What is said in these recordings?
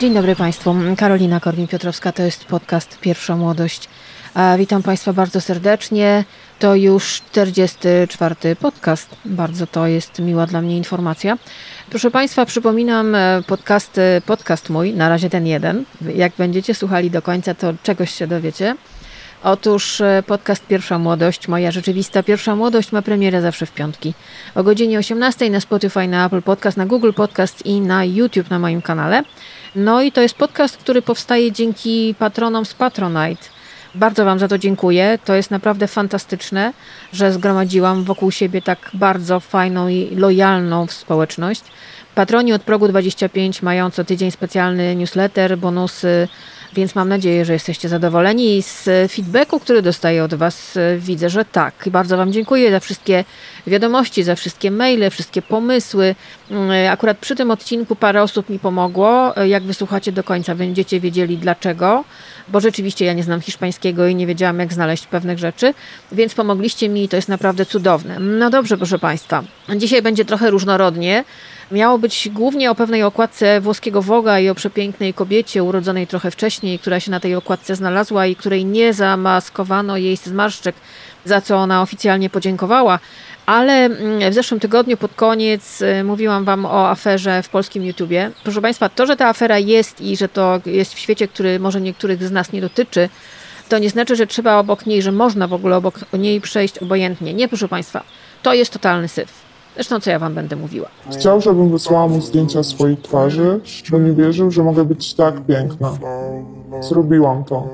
Dzień dobry Państwu. Karolina Korwin-Piotrowska, to jest podcast Pierwsza Młodość. Witam Państwa bardzo serdecznie. To już 44 podcast. Bardzo to jest miła dla mnie informacja. Proszę Państwa, przypominam e, podcast, podcast mój, na razie ten jeden. Jak będziecie słuchali do końca, to czegoś się dowiecie. Otóż e, podcast Pierwsza Młodość, moja rzeczywista Pierwsza Młodość ma premierę zawsze w piątki. O godzinie 18 na Spotify, na Apple Podcast, na Google Podcast i na YouTube na moim kanale. No i to jest podcast, który powstaje dzięki patronom z Patronite. Bardzo Wam za to dziękuję. To jest naprawdę fantastyczne, że zgromadziłam wokół siebie tak bardzo fajną i lojalną społeczność. Patroni od progu 25 mają co tydzień specjalny newsletter, bonusy, więc mam nadzieję, że jesteście zadowoleni i z feedbacku, który dostaję od Was, widzę, że tak. I bardzo Wam dziękuję za wszystkie wiadomości, za wszystkie maile, wszystkie pomysły. Mm, akurat przy tym odcinku parę osób mi pomogło. Jak wysłuchacie do końca, będziecie wiedzieli dlaczego, bo rzeczywiście ja nie znam hiszpańskiego i nie wiedziałam, jak znaleźć pewnych rzeczy, więc pomogliście mi i to jest naprawdę cudowne. No dobrze, proszę Państwa. Dzisiaj będzie trochę różnorodnie. Miało być głównie o pewnej okładce włoskiego Woga i o przepięknej kobiecie urodzonej trochę wcześniej, która się na tej okładce znalazła i której nie zamaskowano jej zmarszczek, za co ona oficjalnie podziękowała. Ale mm, w zeszłym tygodniu pod koniec y, mówiłam Wam o aferze w polskim YouTubie. Proszę Państwa, to, że ta afera jest i że to jest w świecie, który może niektórych z nas nie dotyczy, to nie znaczy, że trzeba obok niej, że można w ogóle obok niej przejść obojętnie. Nie, proszę Państwa, to jest totalny syf. Zresztą co ja wam będę mówiła. Chciał, żebym wysłała mu zdjęcia swojej twarzy, bo nie wierzył, że mogę być tak piękna. Zrobiłam to.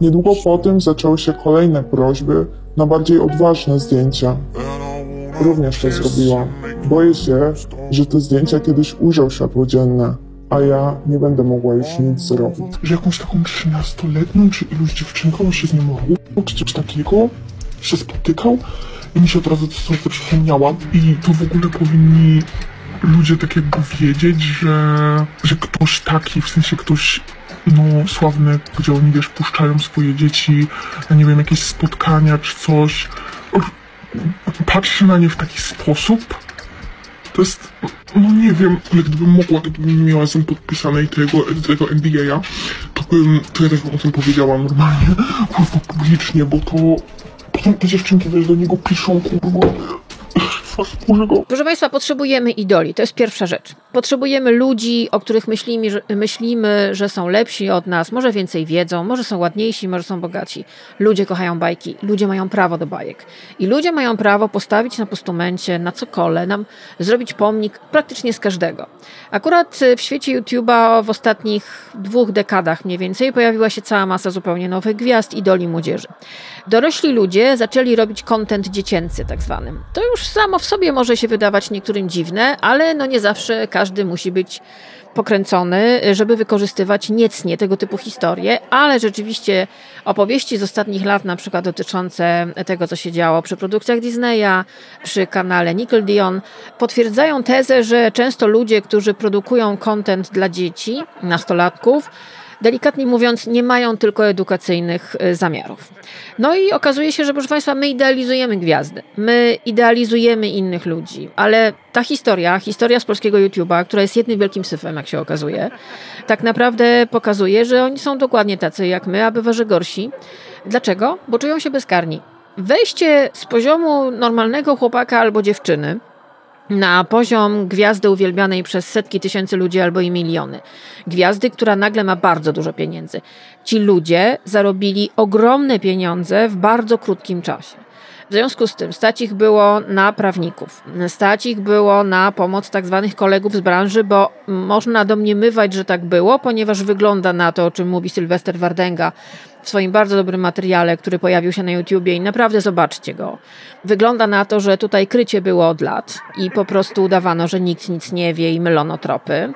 Niedługo po tym zaczęły się kolejne prośby na bardziej odważne zdjęcia. Również to zrobiłam. Boję się, że te zdjęcia kiedyś ujrzą światło dzienne, a ja nie będę mogła już nic zrobić. Że jakąś taką 13-letnią czy iluś dziewczynką się z nim ruchał, czy coś takiego się spotykał mi się od razu to coś przypomniała. I to w ogóle powinni ludzie tak jakby wiedzieć, że, że ktoś taki, w sensie ktoś no, sławny, gdzie oni, wiesz, puszczają swoje dzieci, ja nie wiem, jakieś spotkania czy coś, patrzy na nie w taki sposób, to jest, no nie wiem, ale gdybym mogła, to bym nie miała z nim podpisanej tego, tego NDA, to bym, to ja też bym o tym powiedziała normalnie, kurwa, publicznie, bo to, potem te dziewczynki, wiesz, do niego piszą, kurwa, Proszę Państwa, potrzebujemy idoli. To jest pierwsza rzecz. Potrzebujemy ludzi, o których myślimy że, myślimy, że są lepsi od nas, może więcej wiedzą, może są ładniejsi, może są bogaci. Ludzie kochają bajki, ludzie mają prawo do bajek. I ludzie mają prawo postawić na postumencie, na cokole, nam zrobić pomnik praktycznie z każdego. Akurat w świecie YouTube'a w ostatnich dwóch dekadach mniej więcej pojawiła się cała masa zupełnie nowych gwiazd, idoli młodzieży. Dorośli ludzie zaczęli robić content dziecięcy, tak zwanym. To już samo w sobie może się wydawać niektórym dziwne, ale no nie zawsze każdy musi być pokręcony, żeby wykorzystywać niecnie tego typu historie, ale rzeczywiście opowieści z ostatnich lat, na przykład dotyczące tego, co się działo przy produkcjach Disneya, przy kanale Nickelodeon, potwierdzają tezę, że często ludzie, którzy produkują content dla dzieci, nastolatków, delikatnie mówiąc, nie mają tylko edukacyjnych e, zamiarów. No i okazuje się, że proszę Państwa, my idealizujemy gwiazdy, my idealizujemy innych ludzi, ale ta historia, historia z polskiego YouTube'a, która jest jednym wielkim syfem, jak się okazuje, tak naprawdę pokazuje, że oni są dokładnie tacy jak my, a bywa, gorsi. Dlaczego? Bo czują się bezkarni. Wejście z poziomu normalnego chłopaka albo dziewczyny na poziom gwiazdy uwielbianej przez setki tysięcy ludzi albo i miliony. Gwiazdy, która nagle ma bardzo dużo pieniędzy. Ci ludzie zarobili ogromne pieniądze w bardzo krótkim czasie. W związku z tym stać ich było na prawników, stać ich było na pomoc tak zwanych kolegów z branży, bo można domniemywać, że tak było, ponieważ wygląda na to, o czym mówi Sylwester Wardenga w swoim bardzo dobrym materiale, który pojawił się na YouTubie i naprawdę zobaczcie go. Wygląda na to, że tutaj krycie było od lat i po prostu udawano, że nikt nic nie wie i mylono tropy.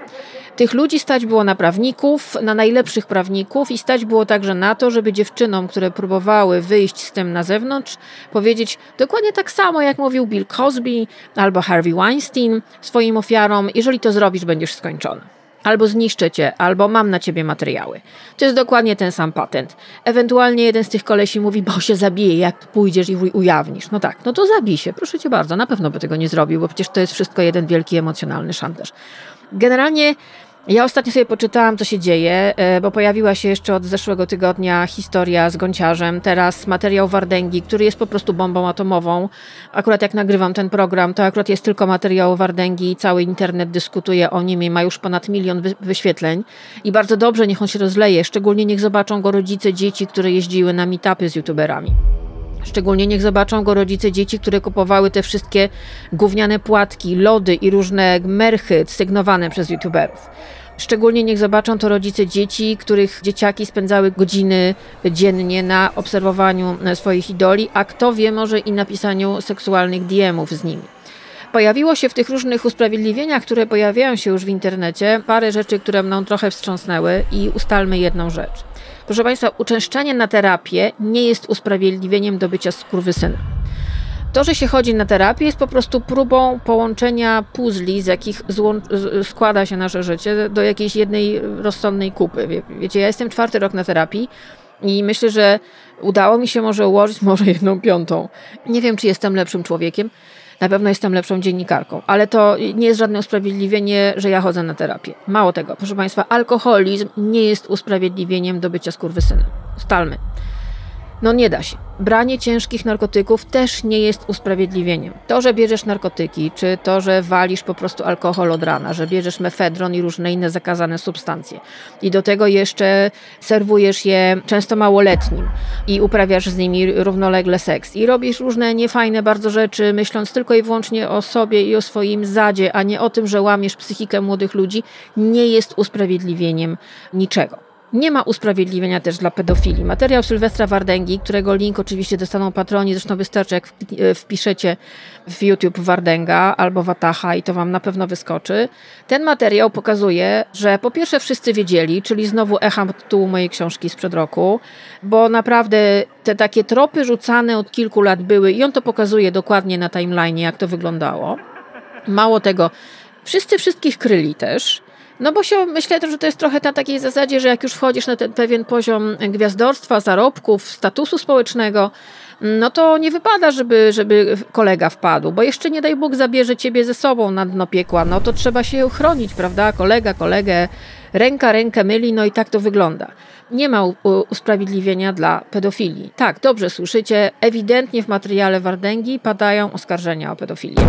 Tych ludzi stać było na prawników, na najlepszych prawników i stać było także na to, żeby dziewczynom, które próbowały wyjść z tym na zewnątrz, powiedzieć dokładnie tak samo, jak mówił Bill Cosby albo Harvey Weinstein swoim ofiarom: jeżeli to zrobisz, będziesz skończony albo zniszczę cię, albo mam na ciebie materiały. To jest dokładnie ten sam patent. Ewentualnie jeden z tych kolesi mówi, bo się zabije, jak pójdziesz i ujawnisz. No tak, no to zabij się, proszę cię bardzo. Na pewno by tego nie zrobił, bo przecież to jest wszystko jeden wielki emocjonalny szantaż. Generalnie Ja ostatnio sobie poczytałam, co się dzieje, e, bo pojawiła się jeszcze od zeszłego tygodnia historia z gąciarzem. Teraz materiał Wardęgi, który jest po prostu bombą atomową. Akurat jak nagrywam ten program, to akurat jest tylko materiał Wardęgi i cały internet dyskutuje o nim i ma już ponad milion wyświetleń. I bardzo dobrze, niech on się rozleje. Szczególnie niech zobaczą go rodzice dzieci, które jeździły na meetupy z youtuberami. Szczególnie niech zobaczą go rodzice dzieci, które kupowały te wszystkie gówniane płatki, lody i różne merchy sygnowane przez youtuberów. Szczególnie niech zobaczą to rodzice dzieci, których dzieciaki spędzały godziny dziennie na obserwowaniu swoich idoli, a kto wie, może i napisaniu seksualnych DM-ów z nimi. Pojawiło się w tych różnych usprawiedliwieniach, które pojawiają się już w internecie, parę rzeczy, które mną trochę wstrząsnęły i ustalmy jedną rzecz. Proszę Państwa, uczęszczanie na terapię nie jest usprawiedliwieniem do bycia skurwysynem. To, że się chodzi na terapię, jest po prostu próbą połączenia puzli, z jakich składa się nasze życie, do jakiejś jednej rozsądnej kupy. Wie wiecie, ja jestem czwarty rok na terapii i myślę, że udało mi się może ułożyć może jedną piątą. Nie wiem, czy jestem lepszym człowiekiem, na pewno jestem lepszą dziennikarką, ale to nie jest żadne usprawiedliwienie, że ja chodzę na terapię. Mało tego, proszę Państwa, alkoholizm nie jest usprawiedliwieniem do bycia skurwysynem. Stalmy. No nie da się. Branie ciężkich narkotyków też nie jest usprawiedliwieniem. To, że bierzesz narkotyki, czy to, że walisz po prostu alkohol od rana, że bierzesz mefedron i różne inne zakazane substancje i do tego jeszcze serwujesz je często małoletnim i uprawiasz z nimi równolegle seks i robisz różne niefajne bardzo rzeczy, myśląc tylko i wyłącznie o sobie i o swoim zadzie, a nie o tym, że łamiesz psychikę młodych ludzi, nie jest usprawiedliwieniem niczego. Nie ma usprawiedliwienia też dla pedofilii. Materiał Sylwestra Wardęgi, którego link oczywiście dostaną patroni, zresztą wystarczy jak e, wpiszecie w YouTube Wardęga albo Wataha i to wam na pewno wyskoczy. Ten materiał pokazuje, że po pierwsze wszyscy wiedzieli, czyli znowu echam tytułu mojej książki sprzed roku, bo naprawdę te takie tropy rzucane od kilku lat były i on to pokazuje dokładnie na timeline, jak to wyglądało. Mało tego, wszyscy wszystkich kryli też. No bo się, myślę, że to jest trochę na takiej zasadzie, że jak już wchodzisz na ten pewien poziom gwiazdorstwa, zarobków, statusu społecznego, no to nie wypada, żeby, żeby kolega wpadł, bo jeszcze nie daj Bóg zabierze ciebie ze sobą na dno piekła, no to trzeba się chronić, prawda? Kolega, kolegę, ręka rękę myli, no i tak to wygląda. Nie ma usprawiedliwienia dla pedofilii. Tak, dobrze słyszycie, ewidentnie w materiale Wardęgi padają oskarżenia o pedofilię.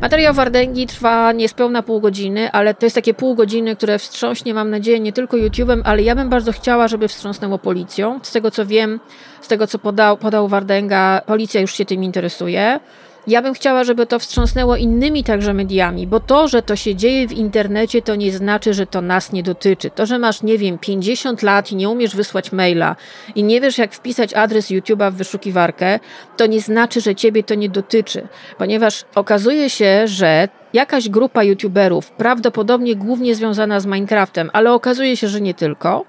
Materiał Wardęgi trwa niespełna pół godziny, ale to jest takie pół godziny, które wstrząśnie, mam nadzieję, nie tylko YouTube'em, ale ja bym bardzo chciała, żeby wstrząsnęło policją. Z tego co wiem, z tego co podał, podał Wardęga, policja już się tym interesuje. Ja bym chciała, żeby to wstrząsnęło innymi także mediami, bo to, że to się dzieje w internecie, to nie znaczy, że to nas nie dotyczy. To, że masz, nie wiem, 50 lat i nie umiesz wysłać maila i nie wiesz, jak wpisać adres YouTube'a w wyszukiwarkę, to nie znaczy, że ciebie to nie dotyczy, ponieważ okazuje się, że jakaś grupa YouTuberów, prawdopodobnie głównie związana z Minecraftem, ale okazuje się, że nie tylko,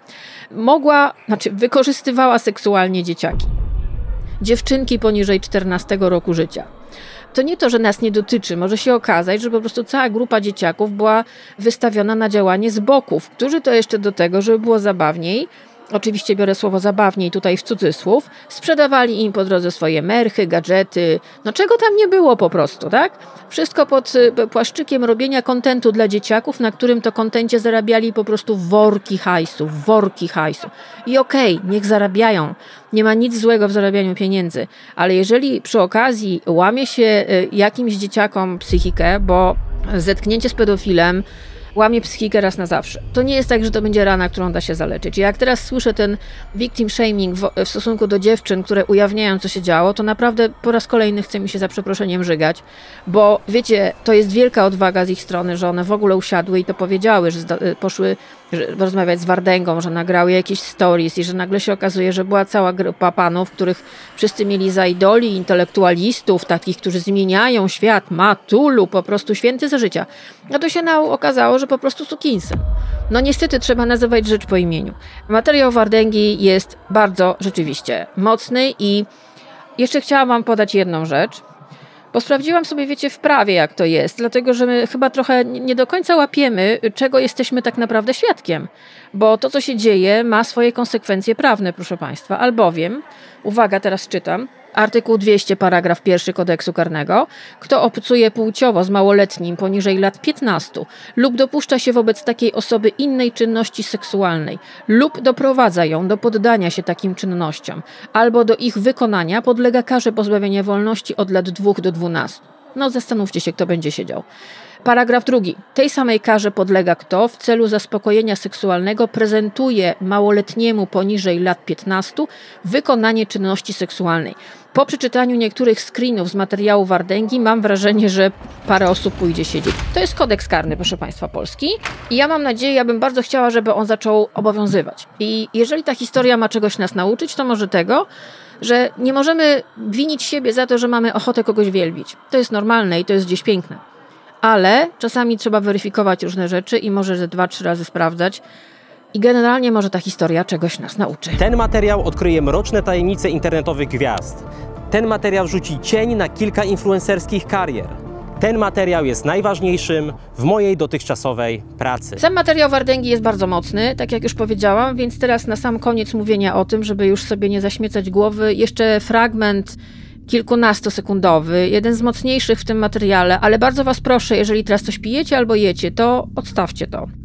mogła, znaczy wykorzystywała seksualnie dzieciaki. Dziewczynki poniżej 14 roku życia to nie to, że nas nie dotyczy. Może się okazać, że po prostu cała grupa dzieciaków była wystawiona na działanie z boków, którzy to jeszcze do tego, żeby było zabawniej, oczywiście biorę słowo zabawniej tutaj w cudzysłów, sprzedawali im po drodze swoje merchy, gadżety, no czego tam nie było po prostu, tak? Wszystko pod y, płaszczykiem robienia kontentu dla dzieciaków, na którym to kontencie zarabiali po prostu worki hajsu, worki hajsu. I okej, okay, niech zarabiają. Nie ma nic złego w zarabianiu pieniędzy, ale jeżeli przy okazji łamie się y, jakimś dzieciakom psychikę, bo zetknięcie z pedofilem łamie psychikę raz na zawsze. To nie jest tak, że to będzie rana, którą da się zaleczyć. Jak teraz słyszę ten victim shaming w, w, stosunku do dziewczyn, które ujawniają, co się działo, to naprawdę po raz kolejny chce mi się za przeproszeniem żygać, bo wiecie, to jest wielka odwaga z ich strony, że one w ogóle usiadły i to powiedziały, że poszły rozmawiać z Wardęgą, że nagrały jakieś stories i że nagle się okazuje, że była cała grupa panów, których wszyscy mieli za idoli, intelektualistów, takich, którzy zmieniają świat, matulu, po prostu święty za życia. A to się okazało, że po prostu sukinsem. No niestety trzeba nazywać rzecz po imieniu. Materiał Wardęgi jest bardzo rzeczywiście mocny i jeszcze chciałam wam podać jedną rzecz. Bo sprawdziłam sobie, wiecie, w prawie, jak to jest, dlatego że my chyba trochę nie do końca łapiemy, czego jesteśmy tak naprawdę świadkiem. Bo to, co się dzieje, ma swoje konsekwencje prawne, proszę Państwa. Albowiem, uwaga, teraz czytam, Artykuł 200, paragraf 1 kodeksu karnego. Kto obcuje płciowo z małoletnim poniżej lat 15 lub dopuszcza się wobec takiej osoby innej czynności seksualnej lub doprowadza ją do poddania się takim czynnościom albo do ich wykonania, podlega karze pozbawienia wolności od lat 2 do 12. No zastanówcie się, kto będzie siedział. Paragraf drugi. Tej samej karze podlega kto w celu zaspokojenia seksualnego prezentuje małoletniemu poniżej lat 15 wykonanie czynności seksualnej. Po przeczytaniu niektórych screenów z materiału Wardęgi mam wrażenie, że parę osób pójdzie siedzieć. To jest kodeks karny, proszę Państwa, polski. I ja mam nadzieję, ja bym bardzo chciała, żeby on zaczął obowiązywać. I jeżeli ta historia ma czegoś nas nauczyć, to może tego, że nie możemy winić siebie za to, że mamy ochotę kogoś wielbić. To jest normalne i to jest gdzieś piękne. Ale czasami trzeba weryfikować różne rzeczy i może ze dwa, trzy razy sprawdzać. I generalnie może ta historia czegoś nas nauczy. Ten materiał odkryje mroczne tajemnice internetowych gwiazd. Ten materiał rzuci cień na kilka influencerskich karier. Ten materiał jest najważniejszym w mojej dotychczasowej pracy. Sam materiał Wardęgi jest bardzo mocny, tak jak już powiedziałam, więc teraz na sam koniec mówienia o tym, żeby już sobie nie zaśmiecać głowy, jeszcze fragment kilkunastosekundowy, jeden z mocniejszych w tym materiale, ale bardzo Was proszę, jeżeli teraz coś pijecie albo jecie, to odstawcie to.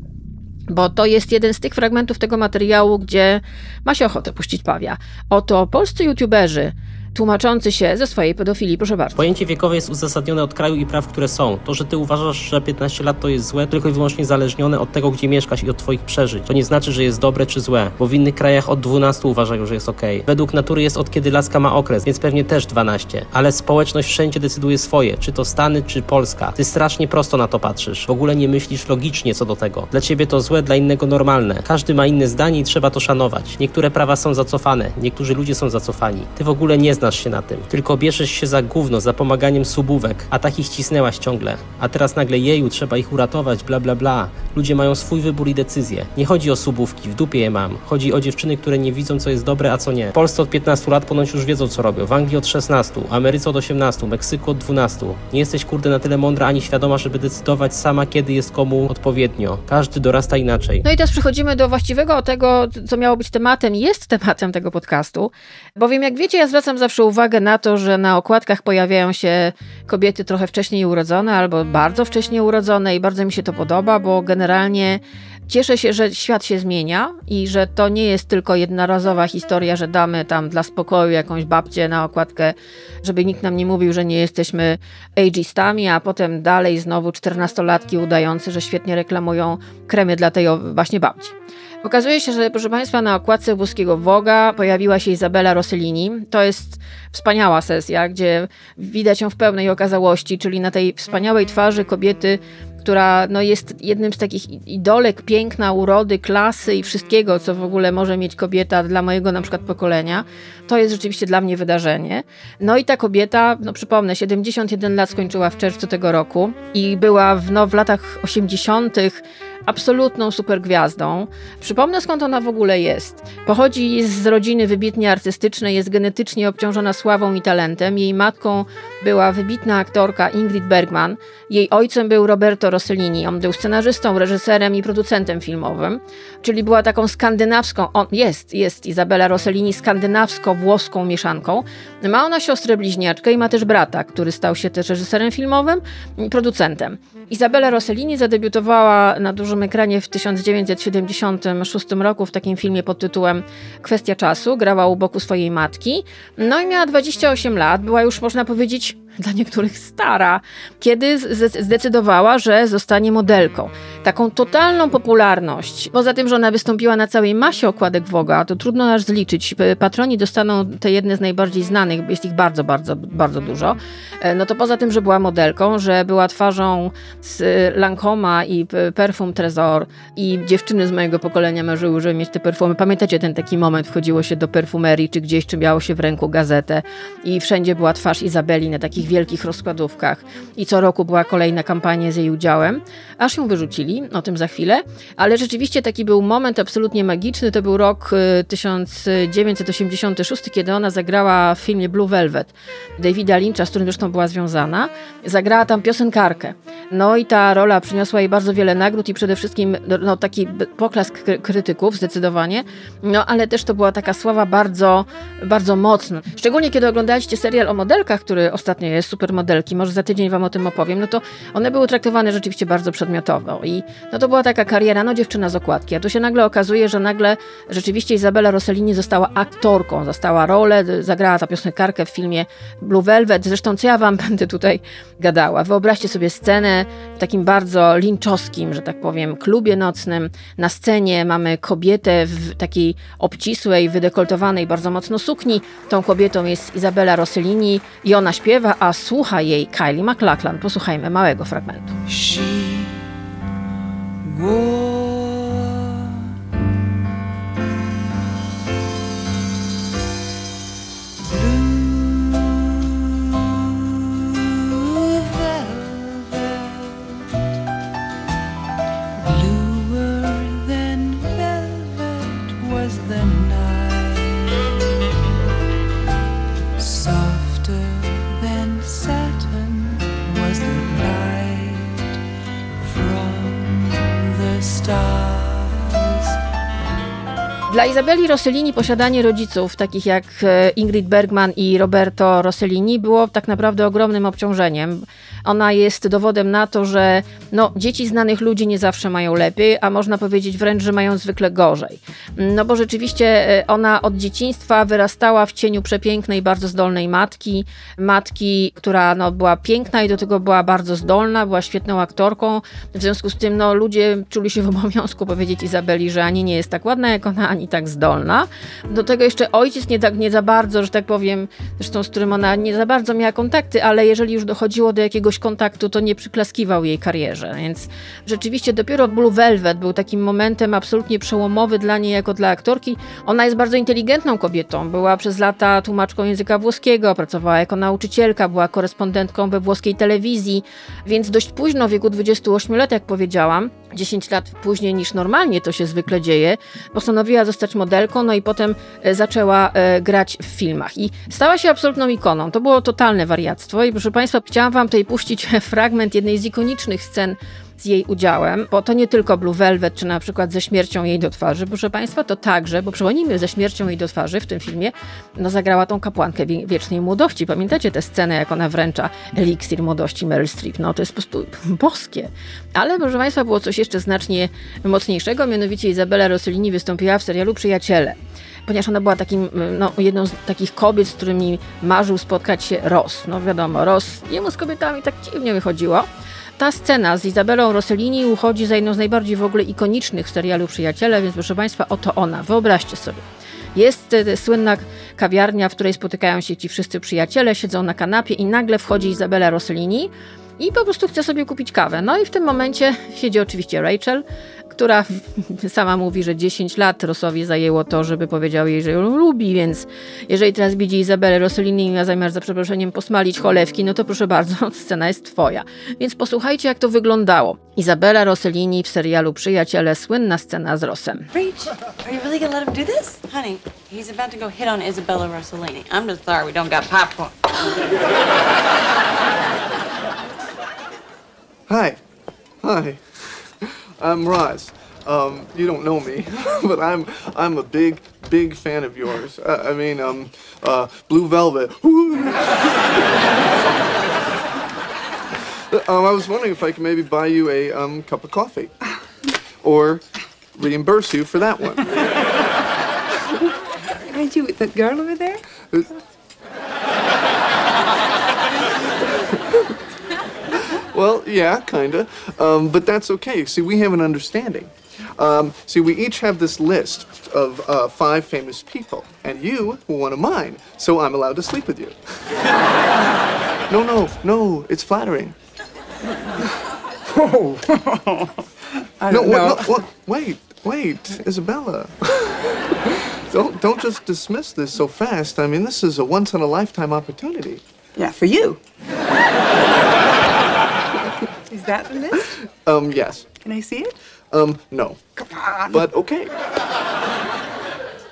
Bo to jest jeden z tych fragmentów tego materiału, gdzie ma się ochotę puścić pawia. Oto polscy youtuberzy tłumaczący się ze swojej pedofilii. Proszę bardzo. Pojęcie wiekowe jest uzasadnione od kraju i praw, które są. To, że ty uważasz, że 15 lat to jest złe, tylko i wyłącznie zależnione od tego, gdzie mieszkasz i od twoich przeżyć. To nie znaczy, że jest dobre czy złe, bo w innych krajach od 12 uważają, że jest ok. Według natury jest od kiedy laska ma okres, więc pewnie też 12. Ale społeczność wszędzie decyduje swoje, czy to Stany, czy Polska. Ty strasznie prosto na to patrzysz. W ogóle nie myślisz logicznie co do tego. Dla ciebie to złe, dla innego normalne. Każdy ma inne zdanie i trzeba to szanować. Niektóre prawa są zacofane, niektórzy ludzie są zacofani. Ty w ogóle nie znasz znasz się na tym. Tylko bierzesz się za gówno, za pomaganiem subówek, a takich cisnęłaś ciągle. A teraz nagle jeju, trzeba ich uratować, bla bla bla. Ludzie mają swój wybór i decyzję. Nie chodzi o subówki, w dupie je mam. Chodzi o dziewczyny, które nie widzą, co jest dobre, a co nie. W Polsce od 15 lat ponoć już wiedzą, co robią. W Anglii od 16, Ameryce od 18, Meksyku od 12. Nie jesteś kurde na tyle mądra ani świadoma, żeby decydować sama, kiedy jest komu odpowiednio. Każdy dorasta inaczej. No i teraz przechodzimy do właściwego tego, co miało być tematem, jest tematem tego podcastu. Bowiem, jak wiecie, ja zwracam zawsze zawsze uwagę na to, że na okładkach pojawiają się kobiety trochę wcześniej urodzone albo bardzo wcześnie urodzone i bardzo mi się to podoba, bo generalnie cieszę się, że świat się zmienia i że to nie jest tylko jednorazowa historia, że damy tam dla spokoju jakąś babcię na okładkę, żeby nikt nam nie mówił, że nie jesteśmy ageistami, a potem dalej znowu czternastolatki udające, że świetnie reklamują kremy dla tej właśnie babci. Okazuje się, że proszę Państwa, na okładce włoskiego Woga pojawiła się Izabela Rossellini. To jest wspaniała sesja, gdzie widać ją w pełnej okazałości, czyli na tej wspaniałej twarzy kobiety, która no, jest jednym z takich idolek piękna, urody, klasy i wszystkiego, co w ogóle może mieć kobieta dla mojego na przykład pokolenia. To jest rzeczywiście dla mnie wydarzenie. No i ta kobieta, no przypomnę, 71 lat skończyła w czerwcu tego roku i była w, no, w latach 80 absolutną supergwiazdą. Przypomnę skąd ona w ogóle jest. Pochodzi z rodziny wybitnie artystycznej, jest genetycznie obciążona sławą i talentem. Jej matką była wybitna aktorka Ingrid Bergman. Jej ojcem był Roberto Rossellini. On był scenarzystą, reżyserem i producentem filmowym, czyli była taką skandynawską, on jest, jest Izabela Rossellini skandynawsko-włoską mieszanką. Ma ona siostrę bliźniaczkę i ma też brata, który stał się też reżyserem filmowym i producentem. Izabela Rossellini zadebiutowała na dużym ekranie w 1976 roku w takim filmie pod tytułem Kwestia czasu. Grała u boku swojej matki. No i miała 28 lat, była już można powiedzieć dla niektórych stara, kiedy zdecydowała, że zostanie modelką. Taką totalną popularność, poza tym, że ona wystąpiła na całej masie okładek Woga, to trudno aż zliczyć. Patroni dostaną te jedne z najbardziej znanych, jest ich bardzo, bardzo, bardzo dużo. E, no to poza tym, że była modelką, że była twarzą z Lancoma i perfum Trezor i dziewczyny z mojego pokolenia marzyły, żeby mieć te perfumy. Pamiętacie ten taki moment, wchodziło się do perfumerii czy gdzieś, czy miało się w ręku gazetę i wszędzie była twarz Izabeli na takich wielkich rozkładówkach i co roku była kolejna kampania z jej udziałem, aż ją wyrzucili, o tym za chwilę, ale rzeczywiście taki był moment absolutnie magiczny, to był rok 1986, y, kiedy ona zagrała w filmie Blue Velvet Davida Lyncha, z którym zresztą była związana, zagrała tam piosenkarkę. No i ta rola przyniosła jej bardzo wiele nagród i przede wszystkim no, taki poklask krytyków zdecydowanie, no ale też to była taka sława bardzo, bardzo mocna. Szczególnie kiedy oglądaliście serial o modelkach, który ostatnio jest, Supermodelki, może za tydzień wam o tym opowiem, no to one były traktowane rzeczywiście bardzo przedmiotowo i no to była taka kariera, no dziewczyna z okładki, a tu się nagle okazuje, że nagle rzeczywiście Izabela Rossellini została aktorką, została rolę, zagrała ta piosenkarkę w filmie Blue Velvet, zresztą co ja wam będę tutaj gadała. Wyobraźcie sobie scenę w takim bardzo linczowskim, że tak powiem, klubie nocnym. Na scenie mamy kobietę w takiej obcisłej, wydekoltowanej bardzo mocno sukni. Tą kobietą jest Izabela Rossellini i ona śpiewa, a słucha jej Kylie MacLachlan. Posłuchajmy małego fragmentu. She Dla Izabeli Rossellini posiadanie rodziców, takich jak e, Ingrid Bergman i Roberto Rossellini, było tak naprawdę ogromnym obciążeniem. Ona jest dowodem na to, że no, dzieci znanych ludzi nie zawsze mają lepiej, a można powiedzieć wręcz, że mają zwykle gorzej. No bo rzeczywiście e, ona od dzieciństwa wyrastała w cieniu przepięknej, bardzo zdolnej matki. Matki, która no, była piękna i do tego była bardzo zdolna, była świetną aktorką. W związku z tym no, ludzie czuli się w obowiązku powiedzieć Izabeli, że ani nie jest tak ładna jak ona, ani tak zdolna. Do tego jeszcze ojciec nie, tak, nie za bardzo, że tak powiem, zresztą z którym ona nie za bardzo miała kontakty, ale jeżeli już dochodziło do jakiegoś kontaktu, to nie przyklaskiwał jej karierze. Więc rzeczywiście dopiero Blue Velvet był takim momentem absolutnie przełomowy dla niej jako dla aktorki. Ona jest bardzo inteligentną kobietą. Była przez lata tłumaczką języka włoskiego, pracowała jako nauczycielka, była korespondentką we włoskiej telewizji, więc dość późno, w wieku 28 lat, jak powiedziałam, 10 lat później niż normalnie to się zwykle dzieje, postanowiła zostać modelką, no i potem e, zaczęła e, grać w filmach. I stała się absolutną ikoną. To było totalne wariactwo i proszę Państwa, chciałam Wam tutaj puścić fragment jednej z ikonicznych scen z jej udziałem, bo to nie tylko Blue Velvet, czy na przykład ze śmiercią jej do twarzy, proszę Państwa, to także, bo przypomnijmy, ze śmiercią jej do twarzy w tym filmie, no zagrała tą kapłankę wiecznej młodości. Pamiętacie tę scenę, jak ona wręcza eliksir młodości Meryl Streep? No to jest po prostu boskie. Ale, proszę Państwa, było coś jeszcze znacznie mocniejszego, mianowicie Izabela Rossellini wystąpiła w serialu Przyjaciele ponieważ ona była takim, no, jedną z takich kobiet, z którymi marzył spotkać się Ross. No wiadomo, Ross, jemu z kobietami tak dziwnie wychodziło. Ta scena z Izabelą Rossellini uchodzi za jedną z najbardziej w ogóle ikonicznych w serialu Przyjaciele, więc proszę Państwa, oto ona. Wyobraźcie sobie. Jest e, słynna kawiarnia, w której spotykają się ci wszyscy przyjaciele, siedzą na kanapie i nagle wchodzi Izabela Rossellini i po prostu chce sobie kupić kawę. No i w tym momencie siedzi oczywiście Rachel, która sama mówi, że 10 lat Rossowi zajęło to, żeby powiedział jej, że ją lubi, więc jeżeli teraz widzi Izabelę Rossellini i ma zamiar za przeproszeniem posmalić cholewki, no to proszę bardzo, scena jest twoja. Więc posłuchajcie, jak to wyglądało. Izabela Rossellini w serialu Przyjaciele, słynna scena z Rossem. Rach, are you really gonna let him do this? Honey, he's about to go hit on Isabella Rossellini. I'm just sorry we don't got popcorn. Hi. Hi. I'm Ross. Um, you don't know me, but I'm I'm a big big fan of yours. Uh, I mean, um, uh, Blue Velvet. um, I was wondering if I could maybe buy you a um, cup of coffee, or reimburse you for that one. Aren't you with the girl over there? Uh, Well, yeah, kinda. Um, but that's okay. See, we have an understanding. Um, see, we each have this list of uh, five famous people, and you were one of mine, so I'm allowed to sleep with you. no, no, no, it's flattering. Oh. I no, don't know. what, no, what, wait, wait, Isabella. don't, don't just dismiss this so fast. I mean, this is a once in a lifetime opportunity. Yeah, for you. Is that the list? Um, yes. Can I see it? Um, no. Come on. But okay.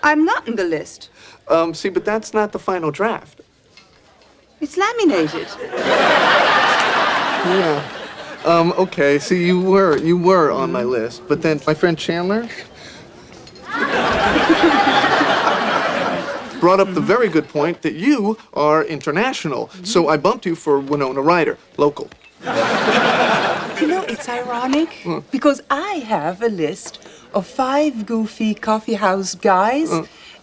I'm not in the list. Um, see, but that's not the final draft. It's laminated. Yeah. Um, okay, so you were you were on my list, but then my friend Chandler brought up the very good point that you are international. So I bumped you for Winona Ryder, local. You know, it's ironic because I have a list of five goofy coffee house guys,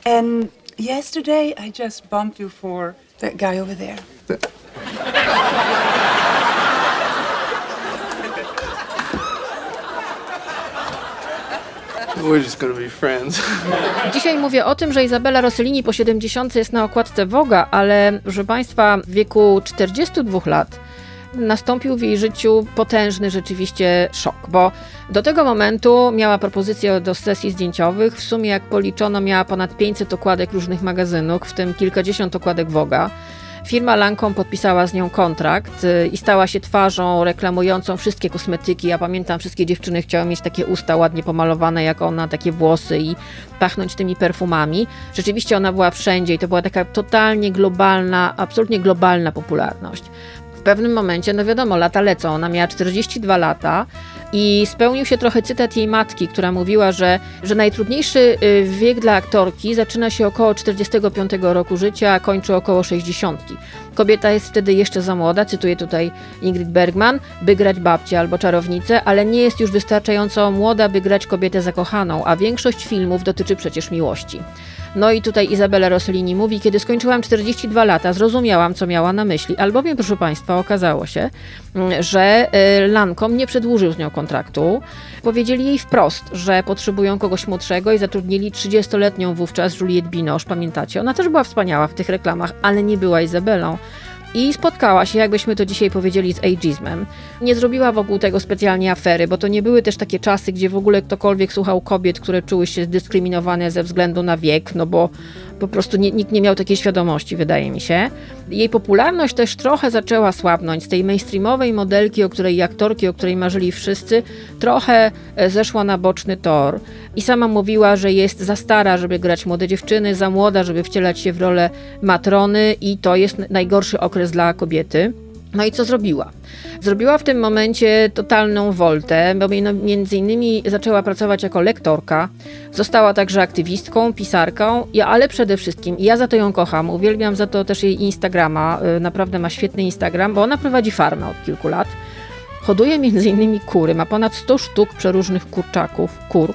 and yesterday I just bumped you for that guy over there. We're just gonna be friends. Dzisiaj mówię o tym, że Izabela Rossellini po 70 jest na okładce Woga, ale proszę Państwa, w wieku 42 lat nastąpił w jej życiu potężny rzeczywiście szok, bo do tego momentu miała propozycje do sesji zdjęciowych. W sumie, jak policzono, miała ponad 500 okładek różnych magazynów, w tym kilkadziesiąt okładek Woga. Firma Lancome podpisała z nią kontrakt y, i stała się twarzą reklamującą wszystkie kosmetyki. Ja pamiętam, wszystkie dziewczyny chciały mieć takie usta ładnie pomalowane jak ona, takie włosy i pachnąć tymi perfumami. Rzeczywiście ona była wszędzie i to była taka totalnie globalna, absolutnie globalna popularność. W pewnym momencie, no wiadomo, lata lecą. Ona miała 42 lata i spełnił się trochę cytat jej matki, która mówiła, że, że najtrudniejszy y, wiek dla aktorki zaczyna się około 45 roku życia, a kończy około 60. Kobieta jest wtedy jeszcze za młoda, cytuję tutaj Ingrid Bergman, by grać babcię albo czarownicę, ale nie jest już wystarczająco młoda, by grać kobietę zakochaną, a większość filmów dotyczy przecież miłości. No i tutaj Izabela Rossellini mówi, kiedy skończyłam 42 lata, zrozumiałam, co miała na myśli, albowiem, proszę Państwa, okazało się, mm, że y, Lancome nie przedłużył z nią kontraktu. Powiedzieli jej wprost, że potrzebują kogoś młodszego i zatrudnili 30-letnią wówczas Juliette Binoche, pamiętacie? Ona też była wspaniała w tych reklamach, ale nie była Izabelą. I spotkała się, jakbyśmy to dzisiaj powiedzieli, z ageizmem. Nie zrobiła wokół tego specjalnie afery, bo to nie były też takie czasy, gdzie w ogóle ktokolwiek słuchał kobiet, które czuły się dyskryminowane ze względu na wiek, no bo po prostu nie, nikt nie miał takiej świadomości, wydaje mi się. Jej popularność też trochę zaczęła słabnąć. Z tej mainstreamowej modelki, o której aktorki, o której marzyli wszyscy, trochę e, zeszła na boczny tor. I sama mówiła, że jest za stara, żeby grać młode dziewczyny, za młoda, żeby wcielać się w rolę matrony i to jest najgorszy okres dla kobiety. No i co zrobiła? Zrobiła w tym momencie totalną woltę, bo między innymi zaczęła pracować jako lektorka, została także aktywistką, pisarką, ale przede wszystkim, ja za to ją kocham, uwielbiam za to też jej Instagrama, y, naprawdę ma świetny Instagram, bo ona prowadzi farmę od kilku lat, hoduje między innymi kury, ma ponad 100 sztuk przeróżnych kurczaków, kur,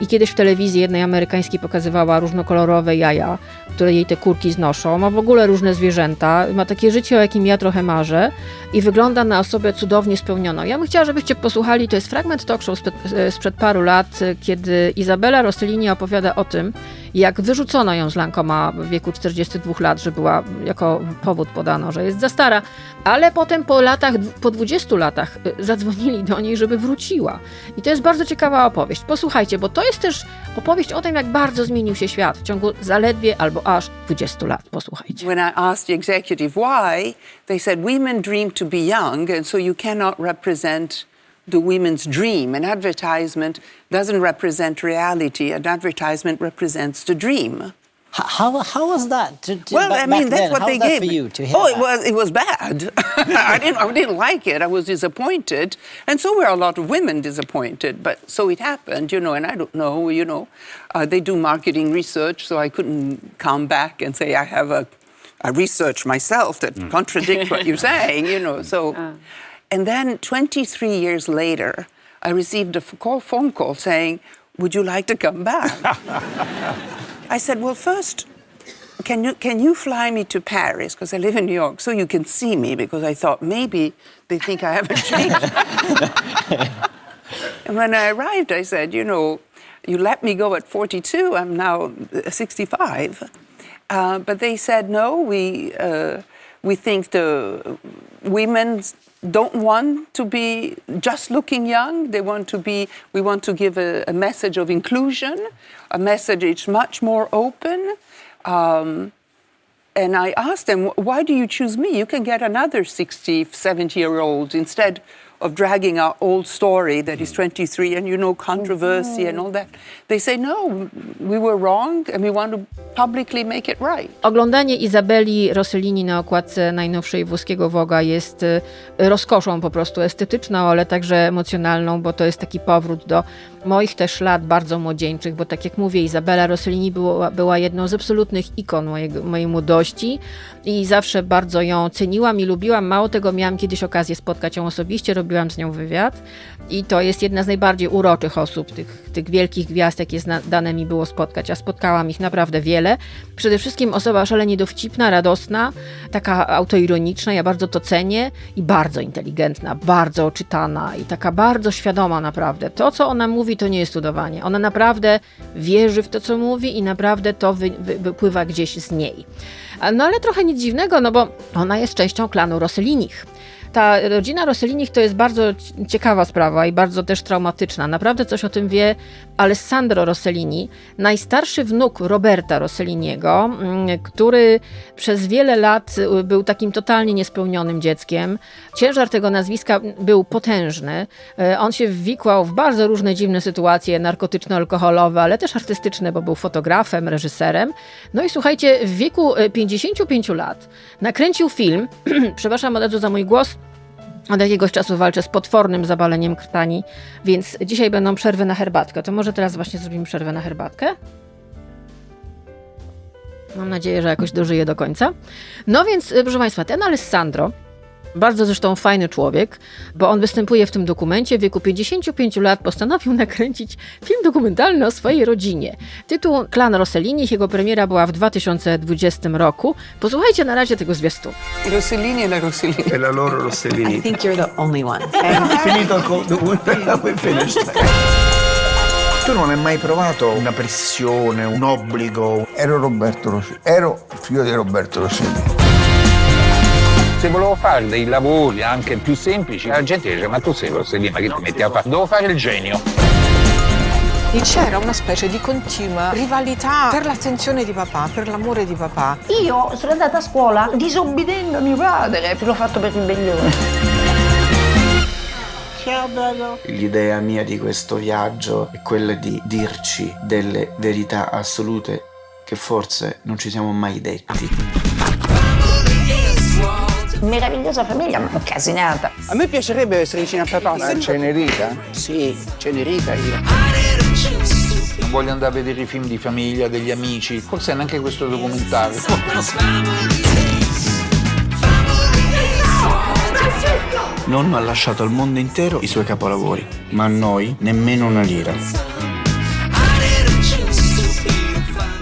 i kiedyś w telewizji jednej amerykańskiej pokazywała różnokolorowe jaja, które jej te kurki znoszą. Ma w ogóle różne zwierzęta, ma takie życie, o jakim ja trochę marzę i wygląda na osobę cudownie spełnioną. Ja bym chciała, żebyście posłuchali, to jest fragment talk show sprzed, sprzed paru lat, kiedy Izabela Rossellini opowiada o tym, jak wyrzucono ją z Lancoma w wieku 42 lat, że była, jako powód podano, że jest za stara, ale potem po latach, po 20 latach y, zadzwonili do niej, żeby wróciła. I to jest bardzo ciekawa opowieść. Posłuchajcie, bo to jest też opowieść o tym, jak bardzo zmienił się świat w ciągu zaledwie albo aż 20 lat. Posłuchajcie. When I asked the executive why, they said women dream to be young, and so you cannot represent the women's dream. An advertisement doesn't represent reality, an advertisement represents the dream. H- How, how was that? To, to, Well, back, I mean, back that's then? what how they was that gave for you to hear oh, it was it was bad. I didn't I didn't like it. I was disappointed, and so were a lot of women disappointed. But so it happened, you know. And I don't know, you know, uh, they do marketing research, so I couldn't come back and say I have a. I research myself that contradict what you're saying, you know. So, and then 23 years later, I received a call, phone call saying, "Would you like to come back?" I said, "Well, first, can you can you fly me to Paris because I live in New York so you can see me because I thought maybe they think I haven't changed. and when I arrived, I said, you know, you let me go at 42. I'm now uh, 65. Uh, but they said no. We uh, we think the women don't want to be just looking young. They want to be. We want to give a, a message of inclusion, a message that's much more open. Um, and I asked them, why do you choose me? You can get another 60, 70 year old instead of dragging our old story that is 23 and you know controversy and all that. They say, no, we were wrong and we want to publicly make it right. Oglądanie Izabeli Rossellini na okładce najnowszej włoskiego Woga jest y, rozkoszą po prostu estetyczną, ale także emocjonalną, bo to jest taki powrót do moich też lat bardzo młodzieńczych, bo tak jak mówię, Izabela Rossellini była, była jedną z absolutnych ikon mojego, mojej młodości i zawsze bardzo ją ceniłam i lubiłam. Mało tego, miałam kiedyś okazję spotkać ją osobiście, robiłam z nią wywiad i to jest jedna z najbardziej uroczych osób, tych, tych wielkich gwiazd, jakie dane mi było spotkać, a spotkałam ich naprawdę wiele. Przede wszystkim osoba szalenie dowcipna, radosna, taka autoironiczna, ja bardzo to cenię i bardzo inteligentna, bardzo oczytana i taka bardzo świadoma naprawdę. To, co ona mówi, to nie jest udawanie. Ona naprawdę wierzy w to, co mówi i naprawdę to wy, wy, wypływa gdzieś z niej. No ale trochę nic dziwnego, no bo ona jest częścią klanu Rossellinich. Ta rodzina Rossellinich to jest bardzo ciekawa sprawa i bardzo też traumatyczna. Naprawdę coś o tym wie Alessandro Rossellini, najstarszy wnuk Roberta Rosselliniego, mm, który przez wiele lat był takim totalnie niespełnionym dzieckiem. Ciężar tego nazwiska był potężny. E, on się wwikłał w bardzo różne dziwne sytuacje narkotyczno-alkoholowe, ale też artystyczne, bo był fotografem, reżyserem. No i słuchajcie, w wieku 55 lat nakręcił film, przepraszam od razu za mój głos, od jakiegoś czasu walczę z potwornym zabaleniem krtani, więc dzisiaj będą przerwy na herbatkę. To może teraz właśnie zrobimy przerwę na herbatkę? Mam nadzieję, że jakoś dożyję do końca. No więc, proszę Państwa, ten Alessandro bardzo zresztą fajny człowiek, bo on występuje w tym dokumencie. W wieku 55 lat postanowił nakręcić film dokumentalny o swojej rodzinie. Tytuł Klan Rossellini, jego premiera była w 2020 roku. Posłuchajcie na razie tego zwiastu. Rossellini e la Rossellini. E la loro Rossellini. I think you're the only one. Finito il conto, we're finished. Tu non hai mai provato una pressione, un obbligo? Ero Roberto Rossellini, ero figlio di Roberto Rossellini. Se volevo fare dei lavori anche più semplici, la gente dice ma tu sei Rossellini, ma che ti metti a fare? Devo fare il genio. E c'era una specie di continua rivalità per l'attenzione di papà, per l'amore di papà. Io sono andata a scuola disobbedendo a mio padre, l'ho fatto per ribellione. Ciao bello. L'idea mia di questo viaggio è quella di dirci delle verità assolute che forse non ci siamo mai detti. Meravigliosa famiglia, ma casinata. A me piacerebbe essere vicino a papà. Ma Cenerita? Sì, Cenerita io. Non voglio andare a vedere i film di famiglia, degli amici, forse neanche questo documentario. Nonno ha lasciato al mondo intero i suoi capolavori, ma a noi nemmeno una lira.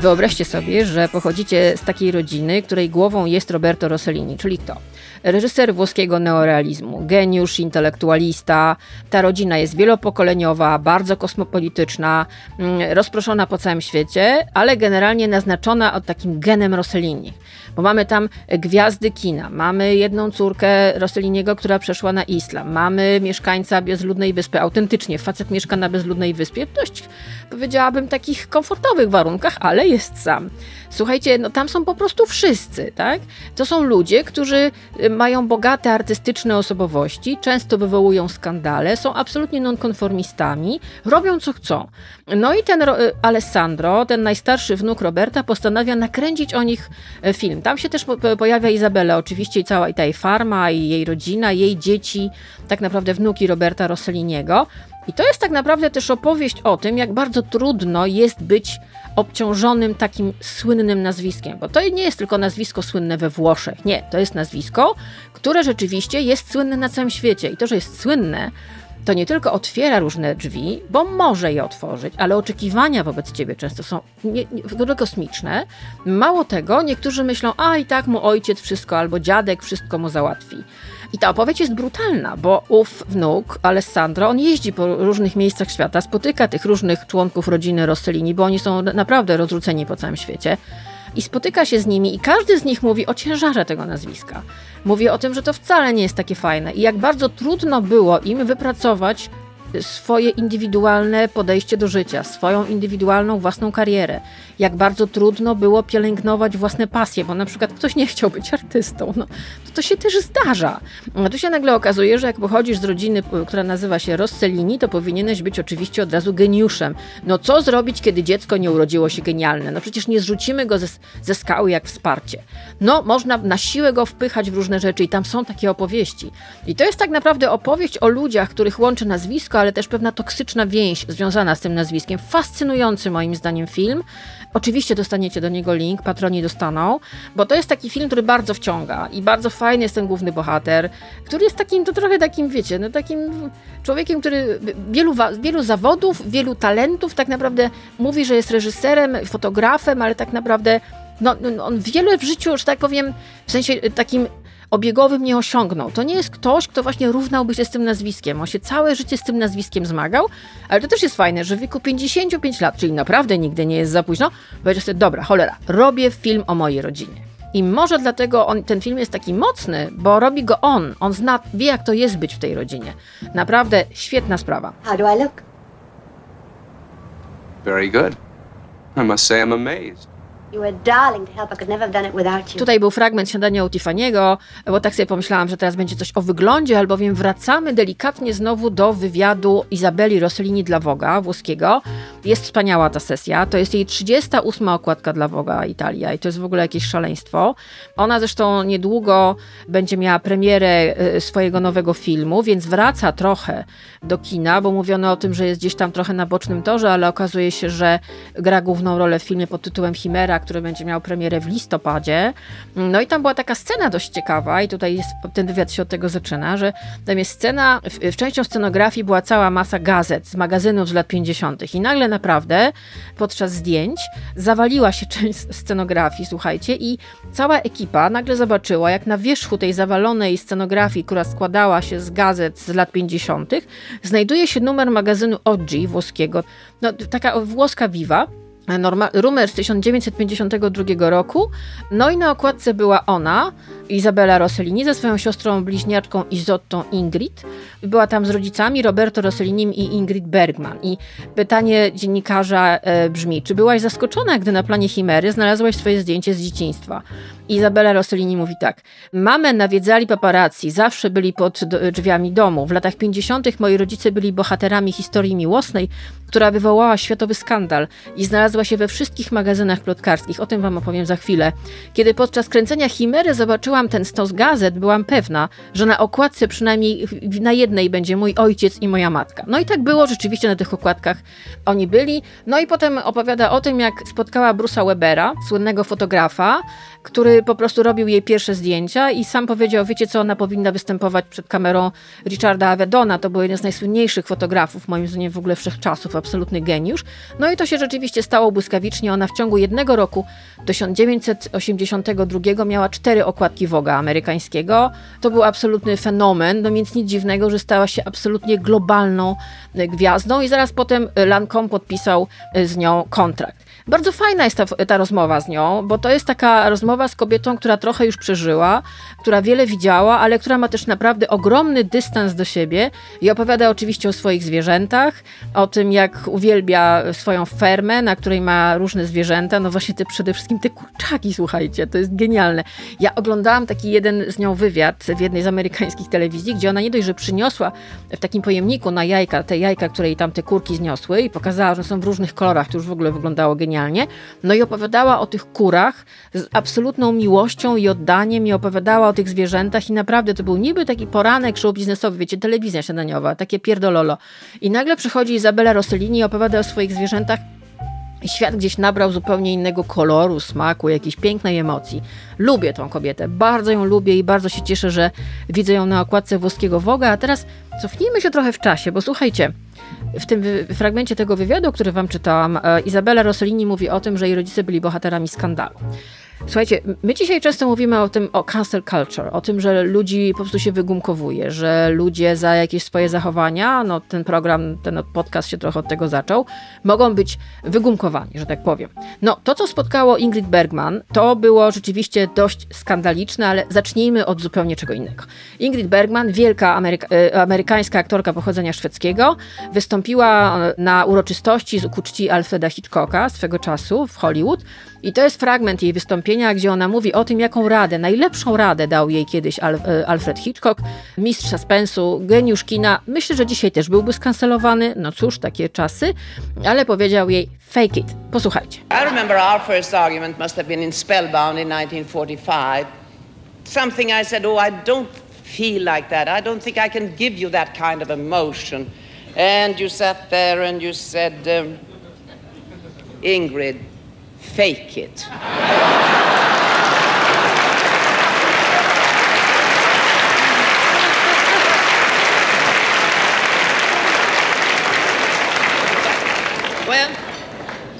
Wyobraźcie sobie, że pochodzicie z takiej rodziny, której głową jest Roberto Rossellini, czyli kto? Reżyser włoskiego neorealizmu, geniusz, intelektualista. Ta rodzina jest wielopokoleniowa, bardzo kosmopolityczna, mm, rozproszona po całym świecie, ale generalnie naznaczona od takim genem Rossellini. Bo mamy tam gwiazdy kina, mamy jedną córkę Rosselliniego, która przeszła na islam, mamy mieszkańca bezludnej wyspy, autentycznie facet mieszka na bezludnej wyspie, dość powiedziałabym takich komfortowych warunkach, ale jest sam. Słuchajcie, no tam są po prostu wszyscy, tak? To są ludzie, którzy mają bogate artystyczne osobowości, często wywołują skandale, są absolutnie nonkonformistami, robią co chcą. No i ten y, Alessandro, ten najstarszy wnuk Roberta, postanawia nakręcić o nich y, film. Tam się też pojawia Izabela, oczywiście i cała ta jej farma, i jej rodzina, jej dzieci, tak naprawdę wnuki Roberta Rosselliniego. I to jest tak naprawdę też opowieść o tym, jak bardzo trudno jest być obciążonym takim słynnym nazwiskiem, bo to nie jest tylko nazwisko słynne we Włoszech. Nie, to jest nazwisko, które rzeczywiście jest słynne na całym świecie. I to, że jest słynne, to nie tylko otwiera różne drzwi, bo może je otworzyć, ale oczekiwania wobec ciebie często są nie, nie, kosmiczne. Mało tego, niektórzy myślą, a i tak mu ojciec wszystko albo dziadek wszystko mu załatwi. I ta opowieść jest brutalna, bo ów wnuk, Alessandro, on jeździ po różnych miejscach świata, spotyka tych różnych członków rodziny Rossellini, bo oni są naprawdę rozrzuceni po całym świecie. I spotyka się z nimi, i każdy z nich mówi o ciężarze tego nazwiska. Mówi o tym, że to wcale nie jest takie fajne i jak bardzo trudno było im wypracować swoje indywidualne podejście do życia, swoją indywidualną własną karierę. Jak bardzo trudno było pielęgnować własne pasje, bo na przykład ktoś nie chciał być artystą. No, to, to się też zdarza. A tu się nagle okazuje, że jak pochodzisz z rodziny, która nazywa się Rossellini, to powinieneś być oczywiście od razu geniuszem. No co zrobić, kiedy dziecko nie urodziło się genialne? No przecież nie zrzucimy go ze, ze skały jak wsparcie. No można na siłę go wpychać w różne rzeczy i tam są takie opowieści. I to jest tak naprawdę opowieść o ludziach, których łączy nazwisko, ale też pewna toksyczna więź związana z tym nazwiskiem. Fascynujący moim zdaniem film. Oczywiście dostaniecie do niego link, patroni dostaną, bo to jest taki film, który bardzo wciąga i bardzo fajny jest ten główny bohater, który jest takim, to trochę takim, wiecie, no takim człowiekiem, który wielu, wielu zawodów, wielu talentów, tak naprawdę mówi, że jest reżyserem, fotografem, ale tak naprawdę no, no on wiele w życiu, że tak powiem, w sensie takim obiegowym nie osiągnął. To nie jest ktoś, kto właśnie równałby się z tym nazwiskiem. On się całe życie z tym nazwiskiem zmagał, ale to też jest fajne, że w wieku 55 lat, czyli naprawdę nigdy nie jest za późno, powiedział sobie, dobra, cholera, robię film o mojej rodzinie. I może dlatego on, ten film jest taki mocny, bo robi go on. On zna, wie jak to jest być w tej rodzinie. Naprawdę świetna sprawa. How do I look? Very good. I must say I'm amazed. Tutaj był fragment śniadania u Tiffany'ego, bo tak sobie pomyślałam, że teraz będzie coś o wyglądzie, albowiem wracamy delikatnie znowu do wywiadu Izabeli Rossellini dla Woga włoskiego. Jest wspaniała ta sesja. To jest jej 38 okładka dla Woga Italia i to jest w ogóle jakieś szaleństwo. Ona zresztą niedługo będzie miała premierę y, swojego nowego filmu, więc wraca trochę do kina, bo mówiono o tym, że jest gdzieś tam trochę na bocznym torze, ale okazuje się, że gra główną rolę w filmie pod tytułem Chimera, który będzie miał premierę w listopadzie. No i tam była taka scena dość ciekawa i tutaj jest, ten wywiad się od tego zaczyna, że tam jest scena, w, w częścią scenografii była cała masa gazet z magazynów z lat 50. i nagle naprawdę podczas zdjęć zawaliła się część scenografii, słuchajcie, i cała ekipa nagle zobaczyła, jak na wierzchu tej zawalonej scenografii, która składała się z gazet z lat 50., znajduje się numer magazynu Oggi włoskiego, no, taka włoska Viva, Rumer z 1952 roku. No i na okładce była ona, Izabela Rossellini, ze swoją siostrą bliźniaczką Izottą Ingrid. Była tam z rodzicami Roberto Rossellinim i Ingrid Bergman. I pytanie dziennikarza e, brzmi, czy byłaś zaskoczona, gdy na planie Chimery znalazłaś swoje zdjęcie z dzieciństwa? Izabela Rossellini mówi tak. Mamę nawiedzali paparazzi, zawsze byli pod drzwiami domu. W latach 50. moi rodzice byli bohaterami historii miłosnej, która wywołała światowy skandal i znalazła się we wszystkich magazynach plotkarskich. O tym wam opowiem za chwilę. Kiedy podczas kręcenia Chimery zobaczyłam ten stos gazet, byłam pewna, że na okładce przynajmniej na jednej będzie mój ojciec i moja matka. No i tak było, rzeczywiście na tych okładkach oni byli. No i potem opowiada o tym, jak spotkała Brusa Webera, słynnego fotografa, który po prostu robił jej pierwsze zdjęcia i sam powiedział, wiecie co, ona powinna występować przed kamerą Richarda Avedona, to był jeden z najsłynniejszych fotografów, moim zdaniem w ogóle wszechczasów, absolutny geniusz. No i to się rzeczywiście stało błyskawicznie, ona w ciągu jednego roku do 1982 miała cztery okładki Woga amerykańskiego. To był absolutny fenomen, no więc nic dziwnego, że stała się absolutnie globalną gwiazdą i zaraz potem Lancome podpisał z nią kontrakt. Bardzo fajna jest ta, ta rozmowa z nią, bo to jest taka rozmowa z kobietą, która trochę już przeżyła, która wiele widziała, ale która ma też naprawdę ogromny dystans do siebie i opowiada oczywiście o swoich zwierzętach, o tym, jak uwielbia swoją fermę, na której ma różne zwierzęta, no właśnie te przede wszystkim te kurczaki, słuchajcie, to jest genialne. Ja oglądałam taki jeden z nią wywiad w jednej z amerykańskich telewizji, gdzie ona nie dość, że przyniosła w takim pojemniku na jajka, te jajka, które jej tam te kurki zniosły i pokazała, że są w różnych kolorach, to już w ogóle wyglądało genialnie genialnie. No i opowiadała o tych kurach z absolutną miłością i oddaniem i opowiadała o tych zwierzętach i naprawdę to był niby taki poranek show biznesowy, wiecie, telewizja śniadaniowa, takie pierdololo. I nagle przychodzi Izabela Rossellini i opowiada o swoich zwierzętach świat gdzieś nabrał zupełnie innego koloru, smaku, jakiejś pięknej emocji. Lubię tą kobietę, bardzo ją lubię i bardzo się cieszę, że widzę ją na okładce włoskiego Woga. A teraz cofnijmy się trochę w czasie, bo słuchajcie, w tym fragmencie tego wywiadu, który wam czytałam, e, Izabela Rossellini mówi o tym, że jej rodzice byli bohaterami skandalu. Słuchajcie, my dzisiaj często mówimy o tym, o cancel culture, o tym, że ludzi po prostu się wygumkowuje, że ludzie za jakieś swoje zachowania, no ten program, ten podcast się trochę od tego zaczął, mogą być wygumkowani, że tak powiem. No, to co spotkało Ingrid Bergman, to było rzeczywiście dość skandaliczne, ale zacznijmy od zupełnie czego innego. Ingrid Bergman, wielka ameryka e, amerykańska aktorka pochodzenia szwedzkiego, wystąpiła na uroczystości z ku Alfreda Hitchcocka swego czasu w Hollywood i to jest fragment jej wystąpienia, gdzie ona mówi o tym, jaką radę, najlepszą radę dał jej kiedyś e, Alfred Hitchcock, mistrz suspensu, geniusz kina. Myślę, że dzisiaj też byłby skancelowany, no cóż, takie czasy, ale powiedział jej fake it. Posłuchajcie. I remember our first argument must have been in Spellbound in 1945. Something I said, oh, I don't feel like that. I don't think I can give you that kind of emotion. And you sat there and you said, um, Ingrid, fake it. well,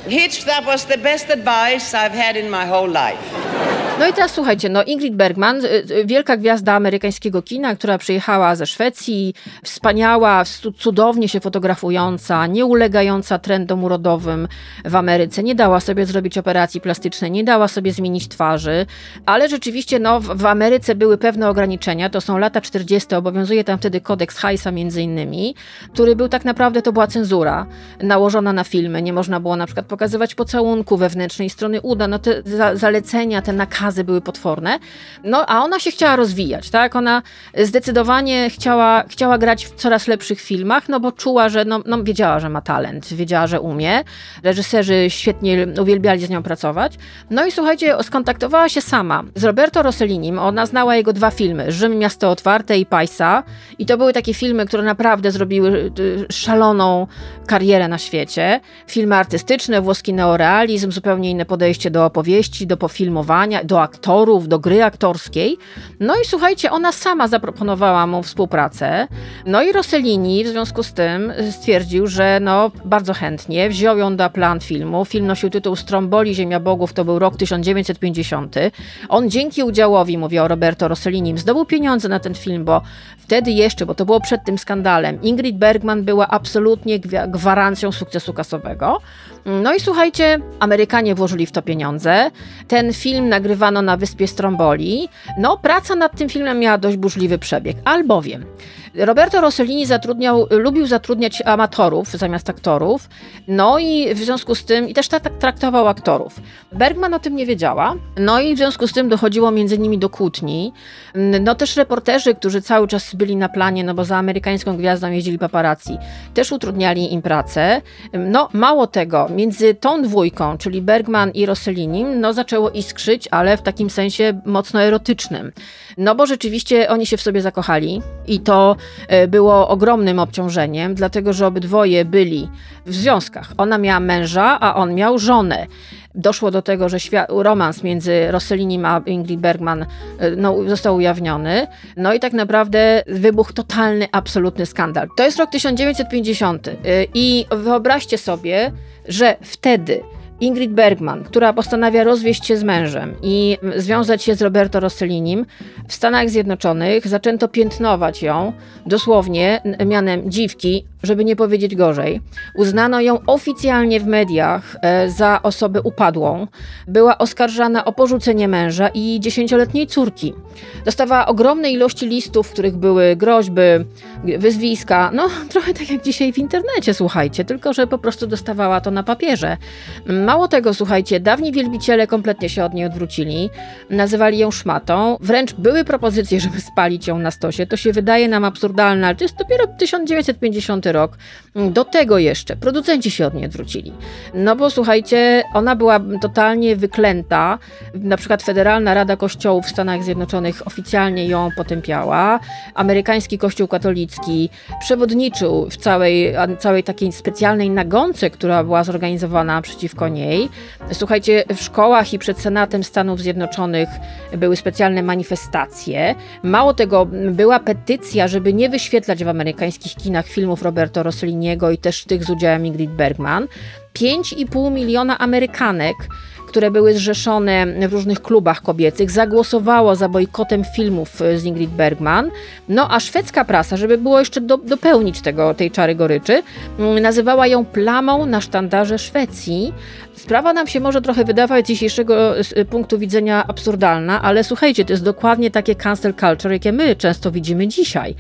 Hitch, that was the best advice I've had in my whole life. No i teraz słuchajcie, no Ingrid Bergman, y, y, wielka gwiazda amerykańskiego kina, która przyjechała ze Szwecji, wspaniała, cudownie się fotografująca, nie ulegająca trendom urodowym w Ameryce, nie dała sobie zrobić operacji plastycznej, nie dała sobie zmienić twarzy, ale rzeczywiście no, w Ameryce były pewne ograniczenia, to są lata 40., obowiązuje tam wtedy kodeks Heisa między innymi, który był tak naprawdę, to była cenzura nałożona na filmy, nie można było na przykład pokazywać pocałunku wewnętrznej strony uda, no te zalecenia, te nakazy były potworne. No, a ona się chciała rozwijać, tak? Ona zdecydowanie chciała, chciała grać w coraz lepszych filmach, no bo czuła, że no, no wiedziała, że ma talent, wiedziała, że umie. Reżyserzy świetnie uwielbiali z nią pracować. No i słuchajcie, skontaktowała się sama z Roberto Rossellinim. Ona znała jego dwa filmy, Rzym, Miasto Otwarte i Pajsa. I to były takie filmy, które naprawdę zrobiły y, szaloną karierę na świecie. Filmy artystyczne, włoski neorealizm, zupełnie inne podejście do opowieści, do pofilmowania, do aktorów, do gry aktorskiej. No i słuchajcie, ona sama zaproponowała mu współpracę. No i Rossellini w związku z tym stwierdził, że no bardzo chętnie wziął ją do plan filmu. Film nosił tytuł Stromboli Ziemia Bogów, to był rok 1950. On dzięki udziałowi, mówił Roberto Rossellini, zdobył pieniądze na ten film, bo wtedy jeszcze, bo to było przed tym skandalem, Ingrid Bergman była absolutnie gwarancją sukcesu kasowego. No i słuchajcie, Amerykanie włożyli w to pieniądze. Ten film nagrywano na wyspie Stromboli. No, praca nad tym filmem miała dość burzliwy przebieg, albowiem Roberto Rossellini zatrudniał, lubił zatrudniać amatorów zamiast aktorów, no i w związku z tym, i też tak traktował aktorów. Bergman o tym nie wiedziała, no i w związku z tym dochodziło między nimi do kłótni. No też reporterzy, którzy cały czas byli na planie, no bo za amerykańską gwiazdą jeździli paparazzi, też utrudniali im pracę. No mało tego, między tą dwójką, czyli Bergman i Rossellinim, no zaczęło iskrzyć, ale w takim sensie mocno erotycznym. No bo rzeczywiście oni się w sobie zakochali i to było ogromnym obciążeniem, dlatego że obydwoje byli w związkach. Ona miała męża, a on miał żonę. Doszło do tego, że romans między Rossellinim a Ingrid Bergman e, no, został ujawniony. No i tak naprawdę wybuchł totalny, absolutny skandal. To jest rok 1950 e, i wyobraźcie sobie, że wtedy Ingrid Bergman, która postanawia rozwieść się z mężem i związać się z Roberto Rossellinim, w Stanach Zjednoczonych zaczęto piętnować ją dosłownie mianem dziwki, żeby nie powiedzieć gorzej. Uznano ją oficjalnie w mediach e, za osobę upadłą. Była oskarżana o porzucenie męża i dziesięcioletniej córki. Dostawała ogromne ilości listów, w których były groźby, wyzwiska. No, trochę tak jak dzisiaj w internecie, słuchajcie, tylko że po prostu dostawała to na papierze. Mało tego, słuchajcie, dawni wielbiciele kompletnie się od niej odwrócili, nazywali ją szmatą, wręcz były propozycje, żeby spalić ją na stosie. To się wydaje nam absurdalne, ale to jest dopiero 1950 rok. Do tego jeszcze producenci się od niej odwrócili. No bo słuchajcie, ona była totalnie wyklęta. Na przykład Federalna Rada Kościołów w Stanach Zjednoczonych oficjalnie ją potępiała. Amerykański Kościół katolicki przewodniczył w całej, całej takiej specjalnej nagonce, która była zorganizowana przeciwko niej. Słuchajcie, w szkołach i przed Senatem Stanów Zjednoczonych były specjalne manifestacje. Mało tego, była petycja, żeby nie wyświetlać w amerykańskich kinach filmów Roberta Roberto Rosselliniego i też tych z udziałem Ingrid Bergman. 5,5 miliona Amerykanek które były zrzeszone w różnych klubach kobiecych, zagłosowało za bojkotem filmów z Ingrid Bergman. No a szwedzka prasa, żeby było jeszcze do, dopełnić tego, tej czary goryczy, mm, nazywała ją plamą na sztandarze Szwecji. Sprawa nam się może trochę wydawać z dzisiejszego punktu widzenia absurdalna, ale słuchajcie, to jest dokładnie takie cancel culture, jakie my często widzimy dzisiaj.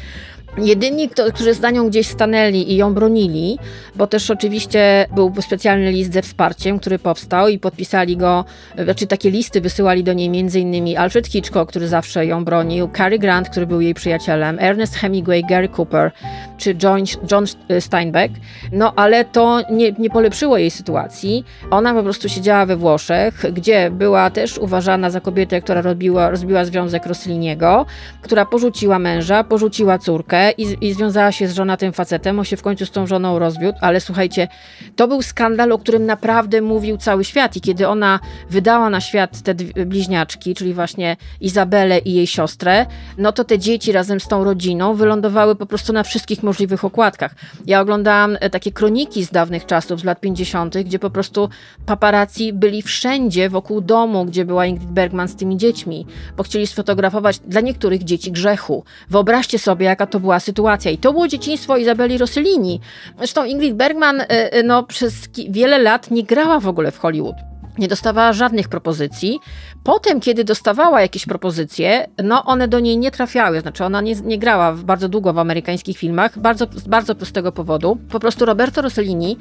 Jedyni, którzy z nią gdzieś stanęli i ją bronili, bo też oczywiście był specjalny list ze wsparciem, który powstał i podpisali go, znaczy takie listy wysyłali do niej m.in. Alfred Hitchcock, który zawsze ją bronił, Cary Grant, który był jej przyjacielem, Ernest Hemingway, Gary Cooper czy John, John Steinbeck. No ale to nie, nie polepszyło jej sytuacji. Ona po prostu siedziała we Włoszech, gdzie była też uważana za kobietę, która robiła, rozbiła związek Rossliniego, która porzuciła męża, porzuciła córkę, i, i związała się z żonatym facetem, on się w końcu z tą żoną rozwiódł, ale słuchajcie, to był skandal, o którym naprawdę mówił cały świat i kiedy ona wydała na świat te bliźniaczki, czyli właśnie Izabelę i jej siostrę, no to te dzieci razem z tą rodziną wylądowały po prostu na wszystkich możliwych okładkach. Ja oglądałam e, takie kroniki z dawnych czasów, z lat 50., gdzie po prostu paparazzi byli wszędzie wokół domu, gdzie była Ingrid Bergman z tymi dziećmi, bo chcieli sfotografować dla niektórych dzieci grzechu. Wyobraźcie sobie, jaka to była była sytuacja. I to było dzieciństwo Izabeli Rossellini. Zresztą Ingrid Bergman e, e, no, przez wiele lat nie grała w ogóle w Hollywood nie dostawała żadnych propozycji. Potem, kiedy dostawała jakieś propozycje, no one do niej nie trafiały. Znaczy, ona nie, nie grała bardzo długo w amerykańskich filmach, bardzo, z bardzo prostego powodu. Po prostu Roberto Rossellini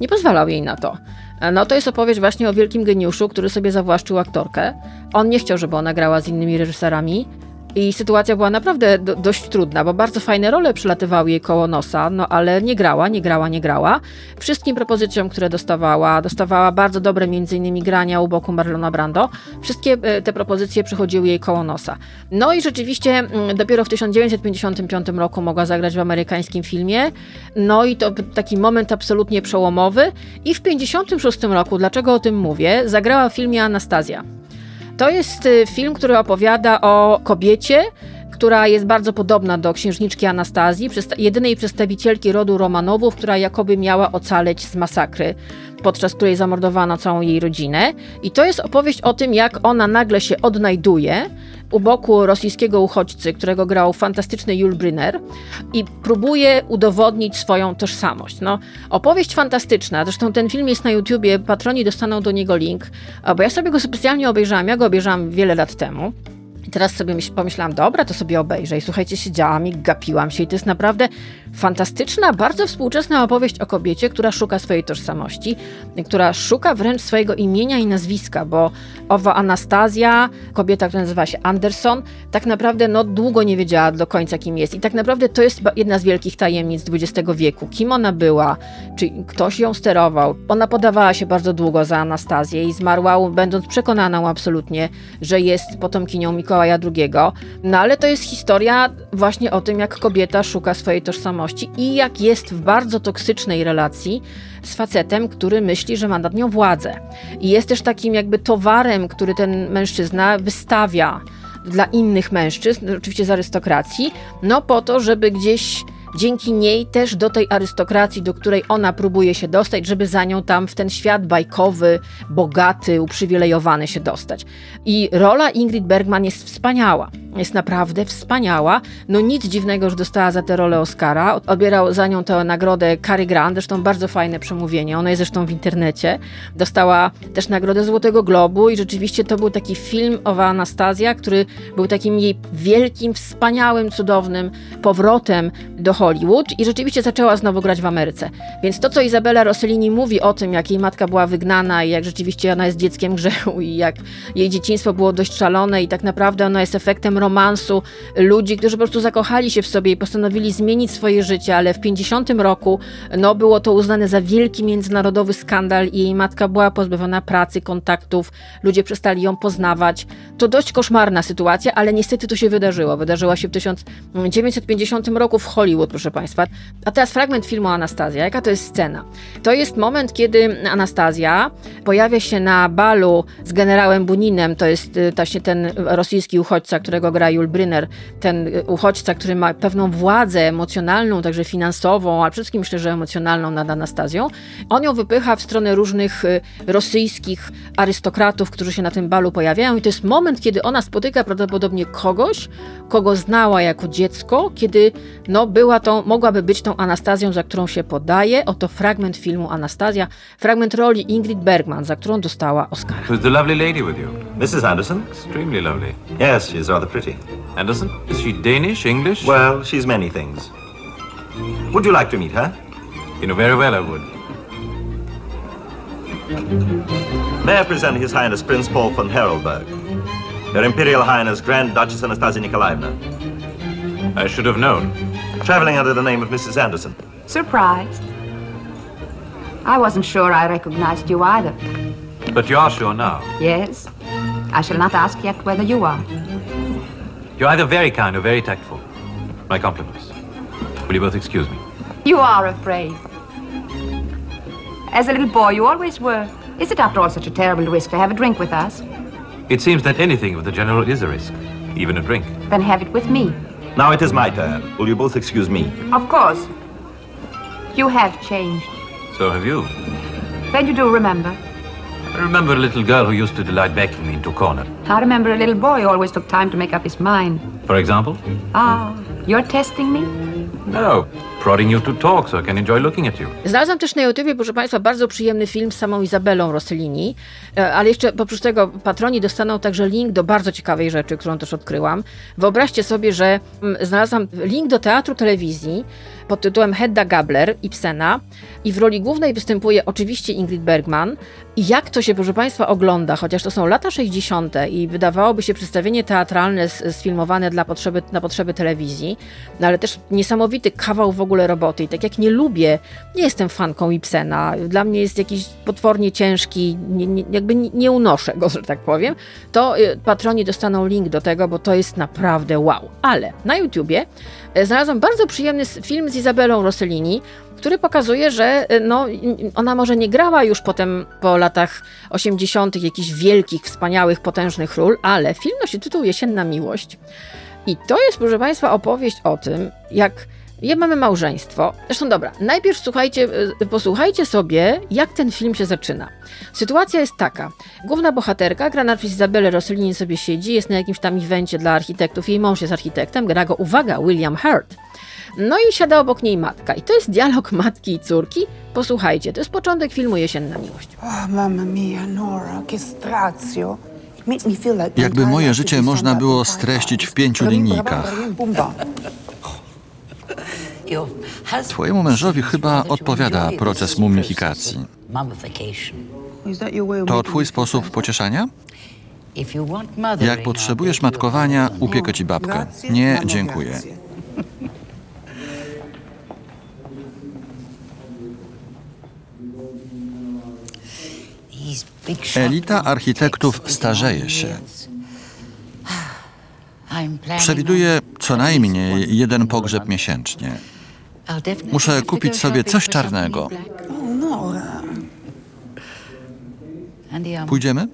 nie pozwalał jej na to. No to jest opowieść właśnie o wielkim geniuszu, który sobie zawłaszczył aktorkę. On nie chciał, żeby ona grała z innymi reżyserami. I sytuacja była naprawdę do, dość trudna, bo bardzo fajne role przylatywały jej koło nosa, no ale nie grała, nie grała, nie grała. Wszystkim propozycjom, które dostawała, dostawała bardzo dobre innymi grania u boku Marlona Brando. Wszystkie e, te propozycje przychodziły jej koło nosa. No i rzeczywiście mm, dopiero w 1955 roku mogła zagrać w amerykańskim filmie. No i to taki moment absolutnie przełomowy. I w 1956 roku, dlaczego o tym mówię, zagrała w filmie Anastazja. To jest y, film, który opowiada o kobiecie, która jest bardzo podobna do księżniczki Anastazji, jedynej przedstawicielki rodu Romanowów, która jakoby miała ocaleć z masakry, podczas której zamordowano całą jej rodzinę. I to jest opowieść o tym, jak ona nagle się odnajduje u boku rosyjskiego uchodźcy, którego grał fantastyczny Jul Brynner i próbuje udowodnić swoją tożsamość. No, opowieść fantastyczna, zresztą ten film jest na YouTubie, patroni dostaną do niego link, bo ja sobie go specjalnie obejrzałam, ja go obejrzałam wiele lat temu. I teraz sobie pomyślałam, dobra, to sobie obejrzę. I słuchajcie, siedziałam i gapiłam się. I to jest naprawdę fantastyczna, bardzo współczesna opowieść o kobiecie, która szuka swojej tożsamości, która szuka wręcz swojego imienia i nazwiska, bo owa Anastazja, kobieta, która nazywa się Anderson, tak naprawdę no, długo nie wiedziała do końca, kim jest. I tak naprawdę to jest jedna z wielkich tajemnic XX wieku. Kim ona była? Czy ktoś ją sterował? Ona podawała się bardzo długo za Anastazję i zmarła, będąc przekonaną absolutnie, że jest potomkinią Mikołaja II. No ale to jest historia właśnie o tym, jak kobieta szuka swojej tożsamości tożsamości i jak jest w bardzo toksycznej relacji z facetem, który myśli, że ma nad nią władzę. I jest też takim jakby towarem, który ten mężczyzna wystawia dla innych mężczyzn, oczywiście z arystokracji, no po to, żeby gdzieś dzięki niej też do tej arystokracji, do której ona próbuje się dostać, żeby za nią tam w ten świat bajkowy, bogaty, uprzywilejowany się dostać. I rola Ingrid Bergman jest wspaniała. Jest naprawdę wspaniała. No nic dziwnego, że dostała za tę rolę Oscara. Odbierał za nią tę nagrodę Cary Grant, zresztą bardzo fajne przemówienie. Ona jest zresztą w internecie. Dostała też nagrodę Złotego Globu i rzeczywiście to był taki film o Anastazja, który był takim jej wielkim, wspaniałym, cudownym powrotem do Hollywood i rzeczywiście zaczęła znowu grać w Ameryce. Więc to, co Izabela Rossellini mówi o tym, jak jej matka była wygnana i jak rzeczywiście ona jest dzieckiem grzechu i jak jej dzieciństwo było dość szalone i tak naprawdę ona jest efektem romansu ludzi, którzy po prostu zakochali się w sobie i postanowili zmienić swoje życie, ale w 50 roku no, było to uznane za wielki międzynarodowy skandal i jej matka była pozbawiona pracy, kontaktów, ludzie przestali ją poznawać. To dość koszmarna sytuacja, ale niestety to się wydarzyło. Wydarzyło się w 1950 roku w Hollywood, proszę Państwa. A teraz fragment filmu Anastazja. Jaka to jest scena? To jest moment, kiedy Anastazja pojawia się na balu z generałem Buninem, to jest y, właśnie ten rosyjski uchodźca, którego gra Jul Brynner, ten y, uchodźca, który ma pewną władzę emocjonalną, także finansową, a przede wszystkim myślę, że emocjonalną nad Anastazją, on ją wypycha w stronę różnych y, rosyjskich arystokratów, którzy się na tym balu pojawiają i to jest moment, kiedy ona spotyka prawdopodobnie kogoś, kogo znała jako dziecko, kiedy no, była tą, mogłaby być tą Anastazją, za którą się podaje. Oto fragment filmu Anastazja, fragment roli Ingrid Bergman, za którą dostała Oscara. Who's the lovely lady with you? Mrs. Anderson? Extremely lovely. Yes, she's rather pretty. Anderson? Is she Danish, English? Well, she's many things. Would you like to meet her? You know very well I would. May I present His Highness Prince Paul von Harelberg, Her Imperial Highness Grand Duchess Anastasia Nikolaevna. I should have known. Traveling under the name of Mrs. Anderson. Surprised. I wasn't sure I recognized you either. But you are sure now. Yes. I shall not ask yet whether you are. You're either very kind or very tactful. My compliments. Will you both excuse me? You are afraid. As a little boy, you always were. Is it, after all, such a terrible risk to have a drink with us? It seems that anything with the General is a risk, even a drink. Then have it with me. Now it is my turn. Will you both excuse me? Of course. You have changed. So have you. Then you do remember. I remember a little girl who used to delight backing me into a corner. I remember a little boy who always took time to make up his mind. For example? Ah, you're testing me? No. Prodding you to talk so I can enjoy looking at you. Znalazłam też na YouTubie, proszę Państwa, bardzo przyjemny film z samą Izabelą Rossellini, e, ale jeszcze oprócz tego patroni dostaną także link do bardzo ciekawej rzeczy, którą też odkryłam. Wyobraźcie sobie, że mm, znalazłam link do teatru telewizji pod tytułem Hedda Gabler Ibsena i w roli głównej występuje oczywiście Ingrid Bergman. I jak to się, proszę Państwa, ogląda, chociaż to są lata 60. i wydawałoby się przedstawienie teatralne sfilmowane dla potrzeby, na potrzeby telewizji, no ale też niesamowity kawał w ogóle roboty. I tak jak nie lubię, nie jestem fanką Ibsena, dla mnie jest jakiś potwornie ciężki, nie, nie, jakby nie unoszę go, że tak powiem, to y, patroni dostaną link do tego, bo to jest naprawdę wow. Ale na YouTubie e, znalazłam bardzo przyjemny film z Izabelą Rossellini, który pokazuje, że y, no, ona może nie grała już potem po latach 80. jakichś wielkich, wspaniałych, potężnych ról, ale film nosi tytuł Jesienna Miłość. I to jest, proszę Państwa, opowieść o tym, jak je mamy małżeństwo. Zresztą dobra, najpierw słuchajcie, y, posłuchajcie sobie, jak ten film się zaczyna. Sytuacja jest taka. Główna bohaterka, grana przez Izabelę Rossellini sobie siedzi, jest na jakimś tam evencie dla architektów, jej mąż jest architektem, gra go, uwaga, William Hurt. No i siada obok niej matka. I to jest dialog matki i córki. Posłuchajcie, to jest początek filmu Jesienna Miłość. Oh, mamma mia, Nora, che strazio. Jakby moje życie można było streścić w pięciu linijkach. Twojemu mężowi chyba odpowiada proces mumifikacji. To twój sposób pocieszania? Jak potrzebujesz matkowania, upiekę ci babkę. Nie, dziękuję. Elita architektów starzeje się. Przewiduję co najmniej jeden pogrzeb miesięcznie. Muszę kupić sobie coś czarnego. Pójdziemy?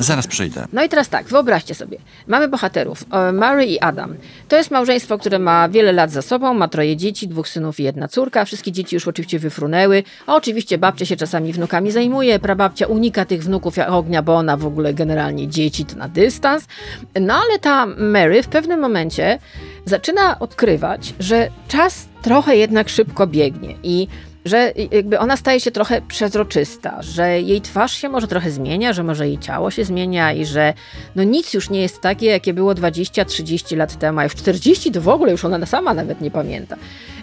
Zaraz przyjdę. No i teraz tak, wyobraźcie sobie. Mamy bohaterów, e, Mary i Adam. To jest małżeństwo, które ma wiele lat za sobą, ma troje dzieci, dwóch synów i jedna córka. Wszystkie dzieci już oczywiście wyfrunęły. A oczywiście babcia się czasami wnukami zajmuje, prababcia unika tych wnuków jak ognia, bo ona w ogóle generalnie dzieci to na dystans. No ale ta Mary w pewnym momencie zaczyna odkrywać, że czas trochę jednak szybko biegnie i że jakby ona staje się trochę przezroczysta, że jej twarz się może trochę zmienia, że może jej ciało się zmienia i że no nic już nie jest takie, jakie było 20-30 lat temu, a już 40 to w ogóle już ona sama nawet nie pamięta.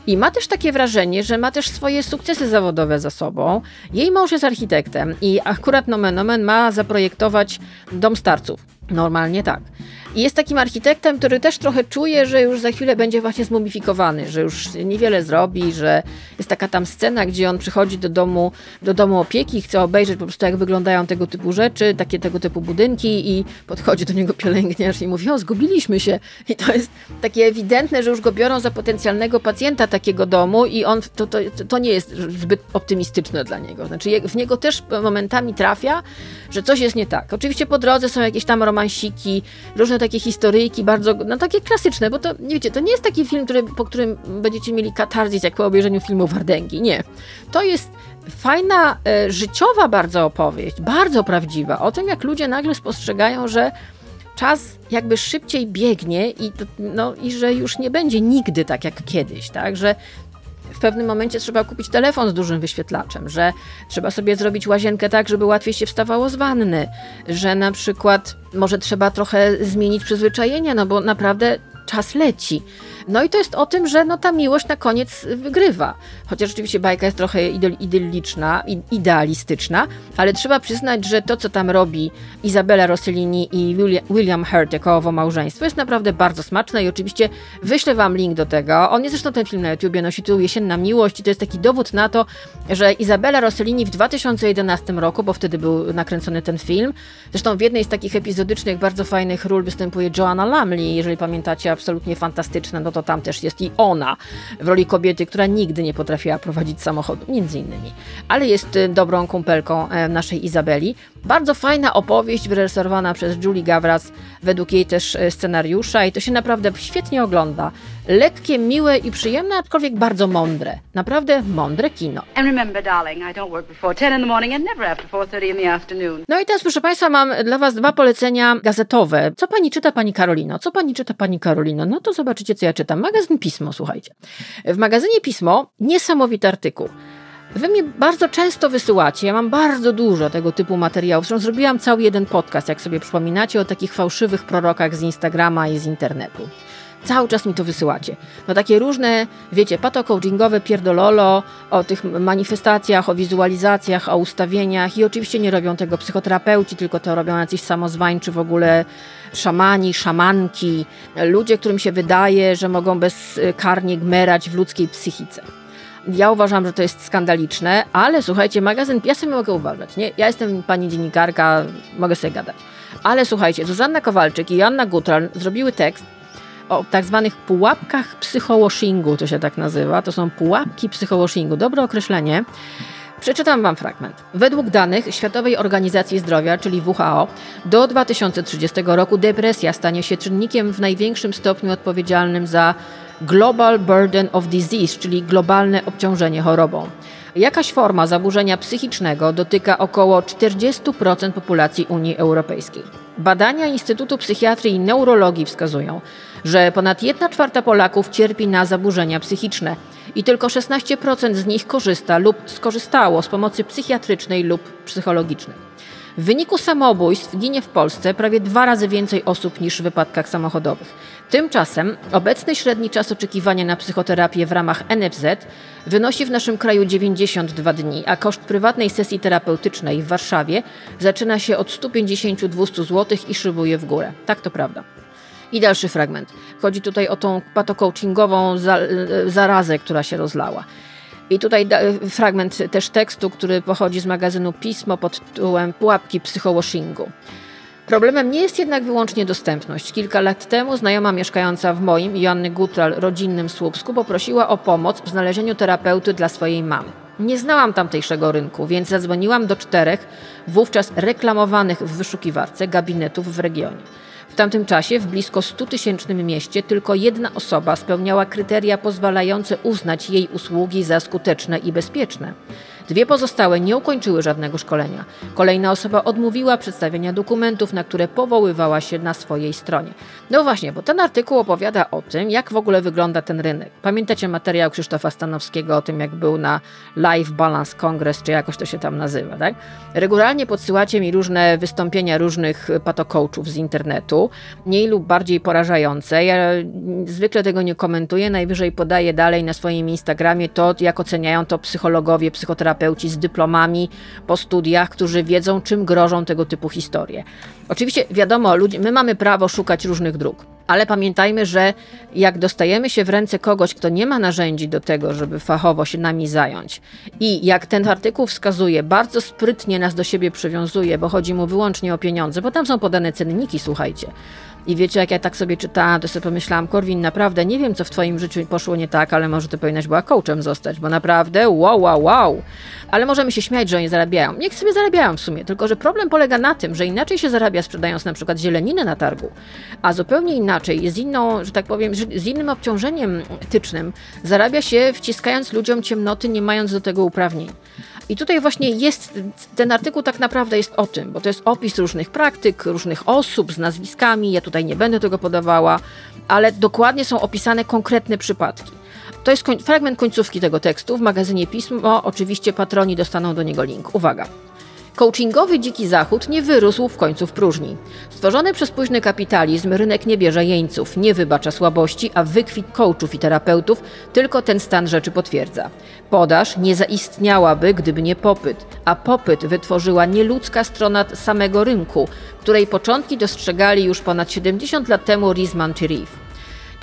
I ma też takie wrażenie, że ma też swoje sukcesy zawodowe za sobą. Jej mąż jest architektem i akurat nomen omen ma zaprojektować dom starców. Normalnie tak. I jest takim architektem, który też trochę czuje, że już za chwilę będzie właśnie zmumifikowany, że już niewiele zrobi, że jest taka tam scena, gdzie on przychodzi do domu, do domu opieki, chce obejrzeć po prostu jak wyglądają tego typu rzeczy, takie tego typu budynki i podchodzi do niego pielęgniarz i mówi, o zgubiliśmy się. I to jest takie ewidentne, że już go biorą za potencjalnego pacjenta takiego domu i on, to, to, to nie jest zbyt optymistyczne dla niego. Znaczy w niego też momentami trafia, że coś jest nie tak. Oczywiście po drodze są jakieś tam romansiki, różne takie historyjki bardzo, no takie klasyczne, bo to, wiecie, to nie jest taki film, który, po którym będziecie mieli katarzis, jak po obejrzeniu filmu Wardęgi, nie. To jest fajna, e, życiowa bardzo opowieść, bardzo prawdziwa, o tym, jak ludzie nagle spostrzegają, że czas jakby szybciej biegnie i, no, i że już nie będzie nigdy tak jak kiedyś, tak, że w pewnym momencie trzeba kupić telefon z dużym wyświetlaczem, że trzeba sobie zrobić łazienkę tak, żeby łatwiej się wstawało z wanny, że na przykład może trzeba trochę zmienić przyzwyczajenia, no bo naprawdę czas leci. No i to jest o tym, że no ta miłość na koniec wygrywa. Chociaż rzeczywiście bajka jest trochę idylliczna, idealistyczna, ale trzeba przyznać, że to, co tam robi Izabela Rossellini i William Hurt jako owo małżeństwo jest naprawdę bardzo smaczne i oczywiście wyślę wam link do tego. On jest zresztą ten film na YouTubie, nosi tytuł Jesienna Miłość i to jest taki dowód na to, że Izabela Rossellini w 2011 roku, bo wtedy był nakręcony ten film, zresztą w jednej z takich epizodycznych, bardzo fajnych ról występuje Joanna Lumley, jeżeli pamiętacie, absolutnie fantastyczna, no to tam też jest i ona w roli kobiety, która nigdy nie potrafiła prowadzić samochodu, między innymi. Ale jest y, dobrą kumpelką e, naszej Izabeli. Bardzo fajna opowieść wyreżyserowana przez Julie Gawras, według jej też e, scenariusza i to się naprawdę świetnie ogląda. Lekkie, miłe i przyjemne, aczkolwiek bardzo mądre. Naprawdę mądre kino. No i teraz, proszę Państwa, mam dla Was dwa polecenia gazetowe. Co Pani czyta, Pani Karolino? Co Pani czyta, Pani Karolino? No to zobaczycie, co ja czytam. Magazyn Pismo, słuchajcie. W magazynie Pismo niesamowity artykuł. Wy mnie bardzo często wysyłacie, ja mam bardzo dużo tego typu materiałów. Zresztą zrobiłam cały jeden podcast, jak sobie przypominacie, o takich fałszywych prorokach z Instagrama i z internetu. Cały czas mi to wysyłacie. No takie różne, wiecie, pato-coachingowe pierdololo o tych manifestacjach, o wizualizacjach, o ustawieniach i oczywiście nie robią tego psychoterapeuci, tylko to robią jacyś samozwańczy w ogóle szamani, szamanki, ludzie, którym się wydaje, że mogą bezkarnie gmerać w ludzkiej psychice. Ja uważam, że to jest skandaliczne, ale słuchajcie, magazyn, ja sobie mogę uważać, nie? Ja jestem pani dziennikarka, mogę sobie gadać. Ale słuchajcie, Zuzanna Kowalczyk i Joanna Gutral zrobiły tekst o tak zwanych pułapkach psychowashingu, to się tak nazywa. To są pułapki psychowashingu. Dobre określenie. Przeczytam Wam fragment. Według danych Światowej Organizacji Zdrowia, czyli WHO, do 2030 roku depresja stanie się czynnikiem w największym stopniu odpowiedzialnym za Global Burden of Disease, czyli globalne obciążenie chorobą. Jakaś forma zaburzenia psychicznego dotyka około 40% populacji Unii Europejskiej. Badania Instytutu Psychiatrii i Neurologii wskazują, że ponad 1 czwarta Polaków cierpi na zaburzenia psychiczne i tylko 16% z nich korzysta lub skorzystało z pomocy psychiatrycznej lub psychologicznej. W wyniku samobójstw ginie w Polsce prawie dwa razy więcej osób niż w wypadkach samochodowych. Tymczasem obecny średni czas oczekiwania na psychoterapię w ramach NFZ wynosi w naszym kraju 92 dni, a koszt prywatnej sesji terapeutycznej w Warszawie zaczyna się od 150-200 zł i szybuje w górę. Tak to prawda. I dalszy fragment. Chodzi tutaj o tą patocoachingową zarazę, która się rozlała. I tutaj fragment też tekstu, który pochodzi z magazynu Pismo pod tytułem Pułapki psychowashingu. Problemem nie jest jednak wyłącznie dostępność. Kilka lat temu znajoma mieszkająca w moim, Joanny Gutral, rodzinnym Słupsku poprosiła o pomoc w znalezieniu terapeuty dla swojej mamy. Nie znałam tamtejszego rynku, więc zadzwoniłam do czterech, wówczas reklamowanych w wyszukiwarce gabinetów w regionie. W tamtym czasie w blisko 100-tysięcznym mieście tylko jedna osoba spełniała kryteria pozwalające uznać jej usługi za skuteczne i bezpieczne. Dwie pozostałe nie ukończyły żadnego szkolenia. Kolejna osoba odmówiła przedstawienia dokumentów, na które powoływała się na swojej stronie. No właśnie, bo ten artykuł opowiada o tym, jak w ogóle wygląda ten rynek. Pamiętacie materiał Krzysztofa Stanowskiego o tym, jak był na Live Balance Congress, czy jakoś to się tam nazywa, tak? Regularnie podsyłacie mi różne wystąpienia różnych patocoachów z internetu, mniej lub bardziej porażające. Ja zwykle tego nie komentuję, najwyżej podaję dalej na swoim Instagramie to, jak oceniają to psychologowie, psychoterapeuci, terapeuci z dyplomami po studiach, którzy wiedzą, czym grożą tego typu historie. Oczywiście, wiadomo, ludzie, my mamy prawo szukać różnych dróg, ale pamiętajmy, że jak dostajemy się w ręce kogoś, kto nie ma narzędzi do tego, żeby fachowo się nami zająć, i jak ten artykuł wskazuje, bardzo sprytnie nas do siebie przywiązuje, bo chodzi mu wyłącznie o pieniądze, bo tam są podane cenniki, słuchajcie I wiecie, jak ja tak sobie czytałam, to sobie pomyślałam, Korwin, naprawdę nie wiem, co w twoim życiu poszło nie tak, ale może ty powinnaś była coachem zostać, bo naprawdę wow, wow, wow. Ale możemy się śmiać, że oni zarabiają. Niech sobie zarabiają w sumie, tylko że problem polega na tym, że inaczej się zarabia sprzedając na przykład zieleninę na targu, a zupełnie inaczej, z inną, że tak powiem, z innym obciążeniem etycznym zarabia się wciskając ludziom ciemnoty, nie mając do tego uprawnień. I tutaj właśnie jest, ten artykuł tak naprawdę jest o tym, bo to jest opis różnych praktyk, różnych osób z nazwiskami, ja tutaj nie będę tego podawała, ale dokładnie są opisane konkretne przypadki. To jest koń, fragment końcówki tego tekstu w magazynie Pismo. Oczywiście patroni dostaną do niego link. Uwaga. Coachingowy dziki zachód nie wyrósł w końcu w próżni. Stworzony przez późny kapitalizm rynek nie bierze jeńców, nie wybacza słabości, a wykwit coachów i terapeutów tylko ten stan rzeczy potwierdza. Podaż nie zaistniałaby, gdyby nie popyt, a popyt wytworzyła nieludzka strona samego rynku, której początki dostrzegali już ponad 70 lat temu Rizman czy Reeve.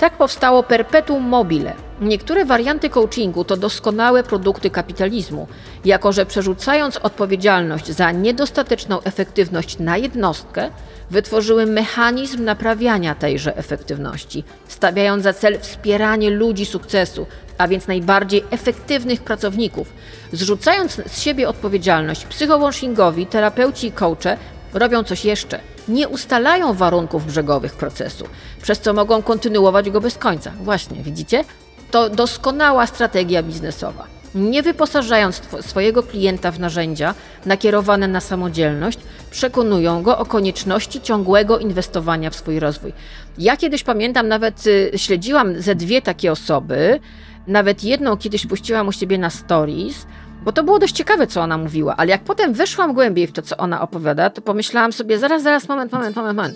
Tak powstało perpetuum mobile. Niektóre warianty coachingu to doskonałe produkty kapitalizmu, jako że przerzucając odpowiedzialność za niedostateczną efektywność na jednostkę, wytworzyły mechanizm naprawiania tejże efektywności, stawiając za cel wspieranie ludzi sukcesu, a więc najbardziej efektywnych pracowników. Zrzucając z siebie odpowiedzialność, psychowashingowi, terapeuci i coache robią coś jeszcze – nie ustalają warunków brzegowych procesu, przez co mogą kontynuować go bez końca. Właśnie, widzicie? To doskonała strategia biznesowa. Nie wyposażając swojego klienta w narzędzia nakierowane na samodzielność, przekonują go o konieczności ciągłego inwestowania w swój rozwój. Ja kiedyś pamiętam, nawet y, śledziłam ze dwie takie osoby, nawet jedną kiedyś puściłam u siebie na stories, bo to było dość ciekawe, co ona mówiła, ale jak potem weszłam głębiej w to, co ona opowiada, to pomyślałam sobie, zaraz, zaraz, moment, moment, moment, moment.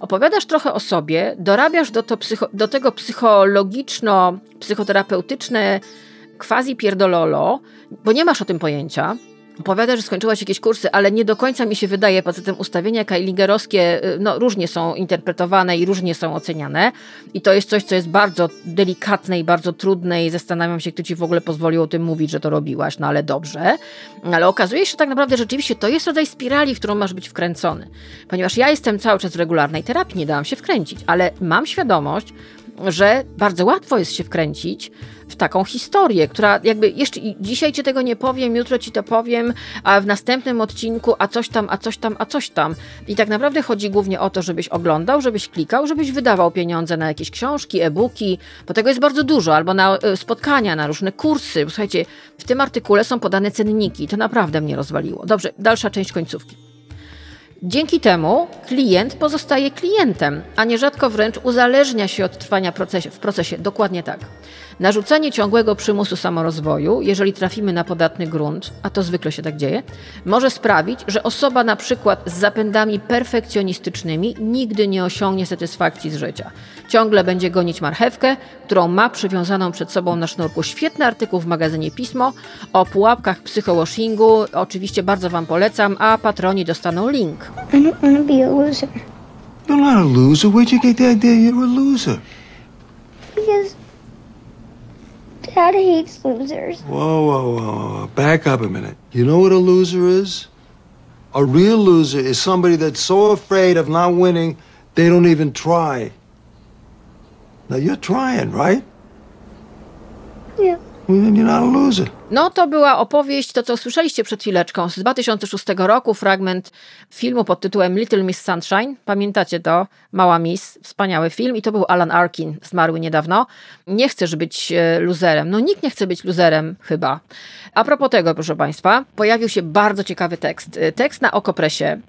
Opowiadasz trochę o sobie, dorabiasz do, to psycho, do tego psychologiczno-psychoterapeutyczne quasi pierdololo, bo nie masz o tym pojęcia, Opowiada, że skończyłaś jakieś kursy, ale nie do końca mi się wydaje, poza tym ustawienia kailingerowskie y, no, różnie są interpretowane i różnie są oceniane. I to jest coś, co jest bardzo delikatne i bardzo trudne i zastanawiam się, kto ci w ogóle pozwolił o tym mówić, że to robiłaś, no ale dobrze. Ale okazuje się, że tak naprawdę rzeczywiście to jest rodzaj spirali, w którą masz być wkręcony. Ponieważ ja jestem cały czas w regularnej terapii, nie dałam się wkręcić, ale mam świadomość, że bardzo łatwo jest się wkręcić w taką historię, która jakby jeszcze dzisiaj ci tego nie powiem, jutro ci to powiem, a w następnym odcinku a coś tam, a coś tam, a coś tam. I tak naprawdę chodzi głównie o to, żebyś oglądał, żebyś klikał, żebyś wydawał pieniądze na jakieś książki, e-booki, bo tego jest bardzo dużo, albo na e, spotkania, na różne kursy. Słuchajcie, w tym artykule są podane cenniki, to naprawdę mnie rozwaliło. Dobrze, dalsza część końcówki. Dzięki temu klient pozostaje klientem, a nierzadko wręcz uzależnia się od trwania procesie, w procesie. Dokładnie tak. Narzucanie ciągłego przymusu samorozwoju, jeżeli trafimy na podatny grunt, a to zwykle się tak dzieje, może sprawić, że osoba na przykład z zapędami perfekcjonistycznymi nigdy nie osiągnie satysfakcji z życia. Ciągle będzie gonić marchewkę, którą ma przywiązaną przed sobą na sznurku. Świetny artykuł w magazynie Pismo o pułapkach psychowashingu. Oczywiście bardzo Wam polecam, a patroni dostaną link. I don't want to be a loser. You're not a loser. Where'd you get the idea you're a loser? Because Dad hates losers. Whoa, whoa, whoa, Back up a minute. You know what a loser is? A real loser is somebody that's so afraid of not winning, they don't even try. Now you're trying, right? Yeah. No to była opowieść, to co słyszeliście przed chwileczką, z 2006 roku, fragment filmu pod tytułem Little Miss Sunshine. Pamiętacie to? Mała Miss, wspaniały film i to był Alan Arkin, zmarły niedawno. Nie chcesz być e, luzerem. No nikt nie chce być luzerem chyba. A propos tego, proszę Państwa, pojawił się bardzo ciekawy tekst. E, tekst na Okopresie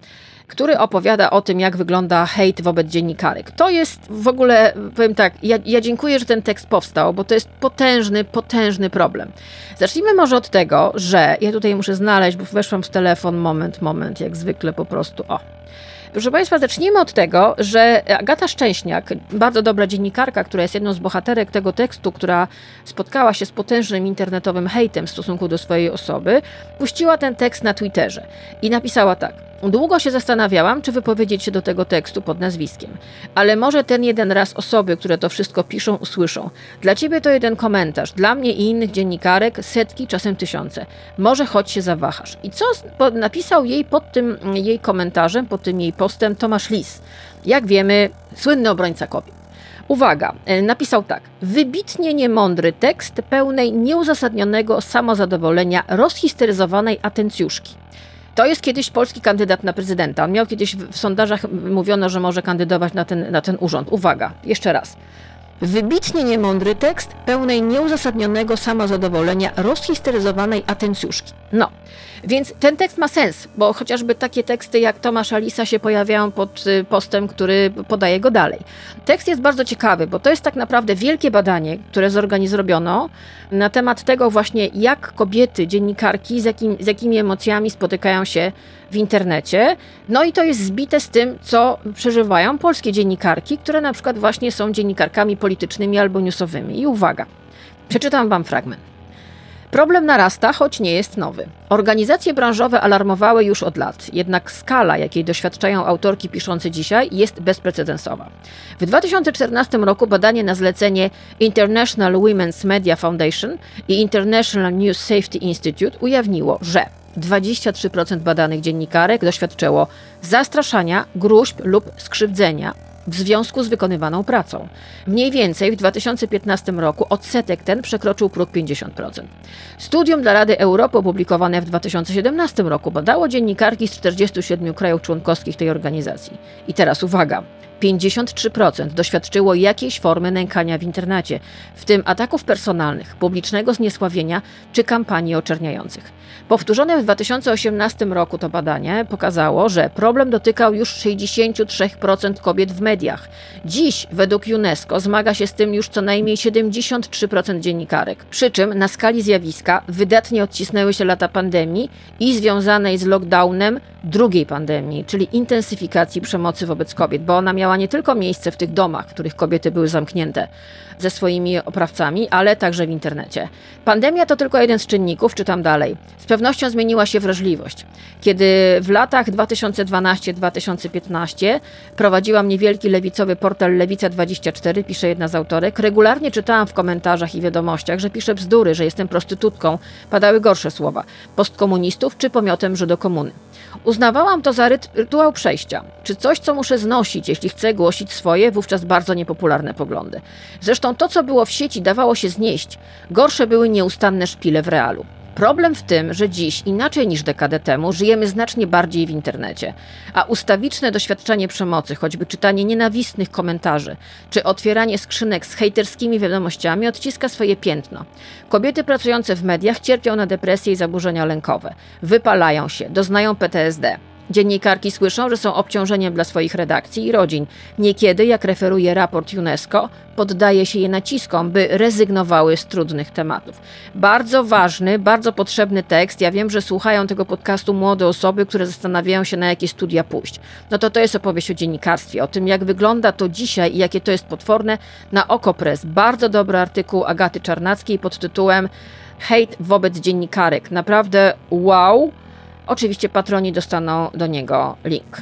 który opowiada o tym, jak wygląda hejt wobec dziennikarek. To jest w ogóle, powiem tak, ja, ja dziękuję, że ten tekst powstał, bo to jest potężny, potężny problem. Zacznijmy może od tego, że ja tutaj muszę znaleźć, bo weszłam w telefon, moment, moment, jak zwykle po prostu, o. Proszę Państwa, zacznijmy od tego, że Agata Szczęśniak, bardzo dobra dziennikarka, która jest jedną z bohaterek tego tekstu, która spotkała się z potężnym internetowym hejtem w stosunku do swojej osoby, puściła ten tekst na Twitterze i napisała tak. Długo się zastanawiałam, czy wypowiedzieć się do tego tekstu pod nazwiskiem, ale może ten jeden raz osoby, które to wszystko piszą, usłyszą. Dla ciebie to jeden komentarz, dla mnie i innych dziennikarek setki, czasem tysiące. Może choć się zawahasz. I co napisał jej pod tym jej komentarzem, pod tym jej postem Tomasz Lis. Jak wiemy, słynny obrońca kobiet. Uwaga, e, napisał tak. Wybitnie niemądry tekst pełnej nieuzasadnionego samozadowolenia rozhisteryzowanej atencjuszki. To jest kiedyś polski kandydat na prezydenta. On miał kiedyś w sondażach mówiono, że może kandydować na ten, na ten urząd. Uwaga, jeszcze raz. Wybitnie niemądry tekst pełnej nieuzasadnionego samozadowolenia rozhisteryzowanej atencjuszki. No, więc ten tekst ma sens, bo chociażby takie teksty jak Tomasz Alisa się pojawiają pod y, postem, który podaje go dalej. Tekst jest bardzo ciekawy, bo to jest tak naprawdę wielkie badanie, które zorganizowano na temat tego właśnie, jak kobiety, dziennikarki, z, jakim, z jakimi emocjami spotykają się w internecie. No i to jest zbite z tym, co przeżywają polskie dziennikarki, które na przykład właśnie są dziennikarkami politycznymi albo newsowymi. I uwaga, przeczytam wam fragment. Problem narasta, choć nie jest nowy. Organizacje branżowe alarmowały już od lat, jednak skala, jakiej doświadczają autorki piszące dzisiaj, jest bezprecedensowa. W 2014 roku badanie na zlecenie International Women's Media Foundation i International News Safety Institute ujawniło, że 23% badanych dziennikarek doświadczyło zastraszania, gruźb lub skrzywdzenia w związku z wykonywaną pracą. Mniej więcej w 2015 roku odsetek ten przekroczył próg 50%. Studium dla Rady Europy opublikowane w 2017 roku badało dziennikarki z 47 krajów członkowskich tej organizacji. I teraz uwaga. 53% doświadczyło jakiejś formy nękania w internecie, w tym ataków personalnych, publicznego zniesławienia czy kampanii oczerniających. Powtórzone w 2018 roku to badanie pokazało, że problem dotykał już 63% kobiet w mediach. Dziś, według UNESCO, zmaga się z tym już co najmniej 73% dziennikarek. Przy czym na skali zjawiska wydatnie odcisnęły się lata pandemii i związanej z lockdownem drugiej pandemii, czyli intensyfikacji przemocy wobec kobiet, bo ona miała nie tylko miejsce w tych domach, w których kobiety były zamknięte ze swoimi oprawcami, ale także w internecie. Pandemia to tylko jeden z czynników, czytam dalej. Z pewnością zmieniła się wrażliwość. Kiedy w latach 2012-2015 prowadziłam niewielki lewicowy portal Lewica24, pisze jedna z autorek, regularnie czytałam w komentarzach i wiadomościach, że piszę bzdury, że jestem prostytutką, padały gorsze słowa, postkomunistów czy pomiotem Żydokomuny. Uznawałam to za rytuał przejścia, czy coś, co muszę znosić, jeśli chcę głosić swoje, wówczas bardzo niepopularne poglądy. Zresztą to, co było w sieci, dawało się znieść. Gorsze były nieustanne szpile w realu. Problem w tym, że dziś, inaczej niż dekadę temu, żyjemy znacznie bardziej w internecie, a ustawiczne doświadczenie przemocy, choćby czytanie nienawistnych komentarzy, czy otwieranie skrzynek z hejterskimi wiadomościami odciska swoje piętno. Kobiety pracujące w mediach cierpią na depresję i zaburzenia lękowe, wypalają się, doznają PTSD. Dziennikarki słyszą, że są obciążeniem dla swoich redakcji i rodzin. Niekiedy, jak referuje raport UNESCO, poddaje się je naciskom, by rezygnowały z trudnych tematów. Bardzo ważny, bardzo potrzebny tekst. Ja wiem, że słuchają tego podcastu młode osoby, które zastanawiają się, na jakie studia pójść. No to to jest opowieść o dziennikarstwie, o tym, jak wygląda to dzisiaj i jakie to jest potworne na Okopres. Bardzo dobry artykuł Agaty Czarnackiej pod tytułem Hejt wobec dziennikarek. Naprawdę wow. Oczywiście patroni dostaną do niego link.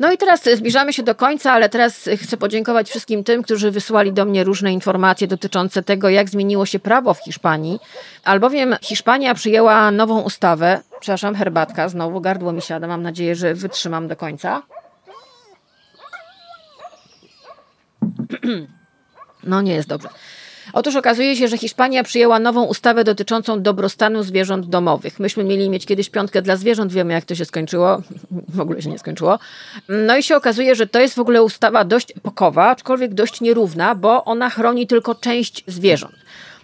No i teraz zbliżamy się do końca, ale teraz chcę podziękować wszystkim tym, którzy wysłali do mnie różne informacje dotyczące tego, jak zmieniło się prawo w Hiszpanii. Albowiem Hiszpania przyjęła nową ustawę. Przepraszam, herbatka, znowu gardło mi siada. Mam nadzieję, że wytrzymam do końca. No nie jest dobrze. Otóż okazuje się, że Hiszpania przyjęła nową ustawę dotyczącą dobrostanu zwierząt domowych. Myśmy mieli mieć kiedyś piątkę dla zwierząt, wiemy jak to się skończyło. W ogóle się nie skończyło. No i się okazuje, że to jest w ogóle ustawa dość epokowa, aczkolwiek dość nierówna, bo ona chroni tylko część zwierząt.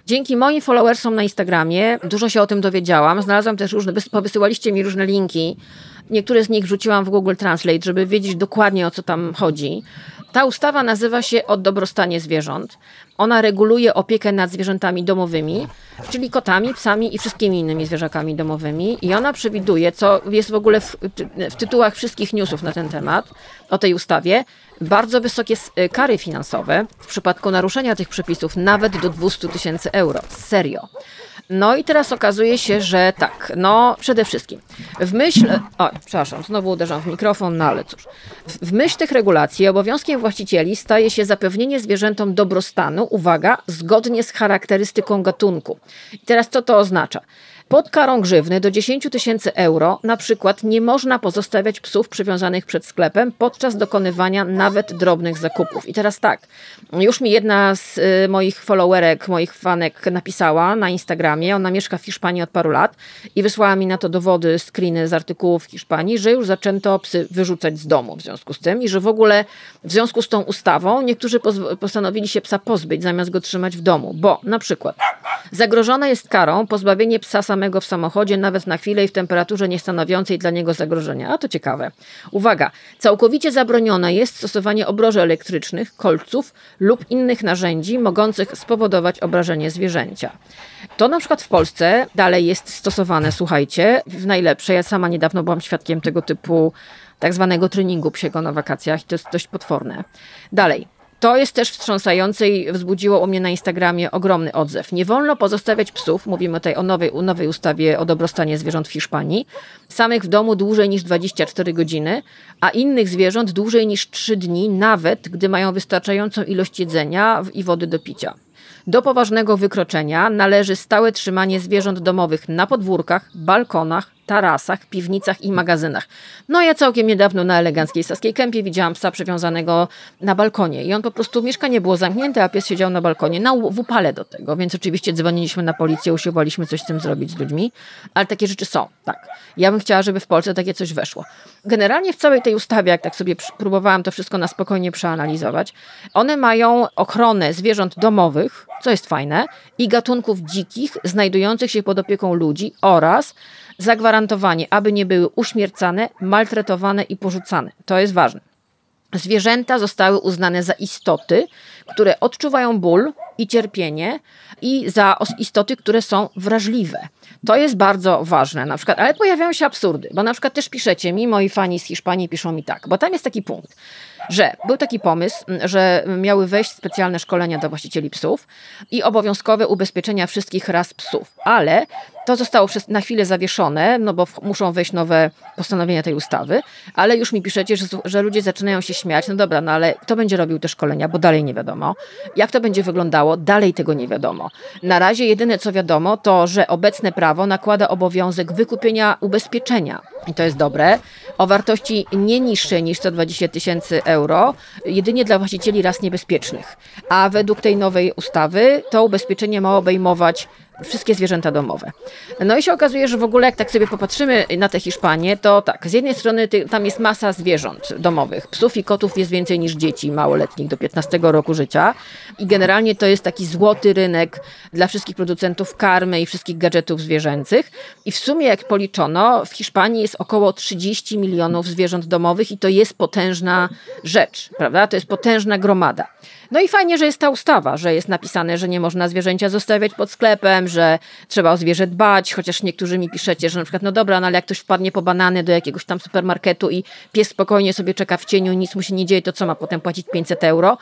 Dzięki moim followersom na Instagramie dużo się o tym dowiedziałam. Znalazłam też różne, powysyłaliście mi różne linki. Niektóre z nich wrzuciłam w Google Translate, żeby wiedzieć dokładnie o co tam chodzi. Ta ustawa nazywa się o dobrostanie zwierząt. Ona reguluje opiekę nad zwierzętami domowymi, czyli kotami, psami i wszystkimi innymi zwierzakami domowymi. I ona przewiduje, co jest w ogóle w, w tytułach wszystkich newsów na ten temat, o tej ustawie, bardzo wysokie kary finansowe w przypadku naruszenia tych przepisów, nawet do 200 tysięcy euro. Serio. No i teraz okazuje się, że tak, no przede wszystkim w myśl, o, przepraszam, znowu uderzam w mikrofon, no ale cóż. W myśl tych regulacji obowiązkiem właścicieli staje się zapewnienie zwierzętom dobrostanu, uwaga, zgodnie z charakterystyką gatunku. I teraz co to oznacza? Pod karą grzywny do 10 tysięcy euro na przykład nie można pozostawiać psów przywiązanych przed sklepem podczas dokonywania nawet drobnych zakupów. I teraz tak, już mi jedna z y, moich followerek, moich fanek napisała na Instagramie, ona mieszka w Hiszpanii od paru lat i wysłała mi na to dowody, screeny z artykułów w Hiszpanii, że już zaczęto psy wyrzucać z domu w związku z tym i że w ogóle w związku z tą ustawą niektórzy postanowili się psa pozbyć zamiast go trzymać w domu, bo na przykład zagrożone jest karą pozbawienie psa samego w samochodzie nawet na chwilę i w temperaturze niestanowiącej dla niego zagrożenia. A to ciekawe. Uwaga, całkowicie zabronione jest stosowanie obroży elektrycznych, kolców lub innych narzędzi mogących spowodować obrażenie zwierzęcia. To na przykład w Polsce dalej jest stosowane, słuchajcie, w najlepsze. Ja sama niedawno byłam świadkiem tego typu tak zwanego treningu psiego na wakacjach i to jest dość potworne. Dalej. To jest też wstrząsające i wzbudziło u mnie na Instagramie ogromny odzew. Nie wolno pozostawiać psów, mówimy tutaj o nowej, nowej ustawie o dobrostanie zwierząt w Hiszpanii, samych w domu dłużej niż 24 godziny, a innych zwierząt dłużej niż 3 dni, nawet gdy mają wystarczającą ilość jedzenia i wody do picia. Do poważnego wykroczenia należy stałe trzymanie zwierząt domowych na podwórkach, balkonach, tarasach, piwnicach i magazynach. No ja całkiem niedawno na eleganckiej Saskiej Kępie widziałam psa przywiązanego na balkonie i on po prostu, mieszkanie było zamknięte, a pies siedział na balkonie, na, w upale do tego, więc oczywiście dzwoniliśmy na policję, usiłowaliśmy coś z tym zrobić z ludźmi, ale takie rzeczy są, tak. Ja bym chciała, żeby w Polsce takie coś weszło. Generalnie w całej tej ustawie, jak tak sobie próbowałam to wszystko na spokojnie przeanalizować, one mają ochronę zwierząt domowych, co jest fajne, i gatunków dzikich znajdujących się pod opieką ludzi oraz zagwarantowanie, aby nie były uśmiercane, maltretowane i porzucane. To jest ważne. Zwierzęta zostały uznane za istoty, które odczuwają ból i cierpienie, i za istoty, które są wrażliwe. To jest bardzo ważne, na przykład, ale pojawiają się absurdy, bo na przykład też piszecie mi, moi fani z Hiszpanii piszą mi tak, bo tam jest taki punkt, że był taki pomysł, że miały wejść specjalne szkolenia dla właścicieli psów i obowiązkowe ubezpieczenia wszystkich ras psów, ale to zostało na chwilę zawieszone, no bo muszą wejść nowe postanowienia tej ustawy, ale już mi piszecie, że, że ludzie zaczynają się śmiać. No dobra, no ale kto będzie robił te szkolenia, bo dalej nie wiadomo. Jak to będzie wyglądało, dalej tego nie wiadomo. Na razie jedyne co wiadomo, to że obecne prawo nakłada obowiązek wykupienia ubezpieczenia. I to jest dobre. O wartości nie niższej niż 120 tysięcy euro, jedynie dla właścicieli ras niebezpiecznych. A według tej nowej ustawy to ubezpieczenie ma obejmować wszystkie zwierzęta domowe. No i się okazuje, że w ogóle jak tak sobie popatrzymy na tę Hiszpanię, to tak, z jednej strony tam jest masa zwierząt domowych. Psów i kotów jest więcej niż dzieci małoletnich do 15 roku życia i generalnie to jest taki złoty rynek dla wszystkich producentów karmy i wszystkich gadżetów zwierzęcych. I w sumie jak policzono, w Hiszpanii jest około 30 milionów zwierząt domowych i to jest potężna rzecz, prawda? To jest potężna gromada. No i fajnie, że jest ta ustawa, że jest napisane, że nie można zwierzęcia zostawiać pod sklepem, że trzeba o zwierzę dbać, chociaż niektórzy mi piszecie, że na przykład, no dobra, no ale jak ktoś wpadnie po banany do jakiegoś tam supermarketu i pies spokojnie sobie czeka w cieniu, nic mu się nie dzieje, to co ma potem płacić 500 euro?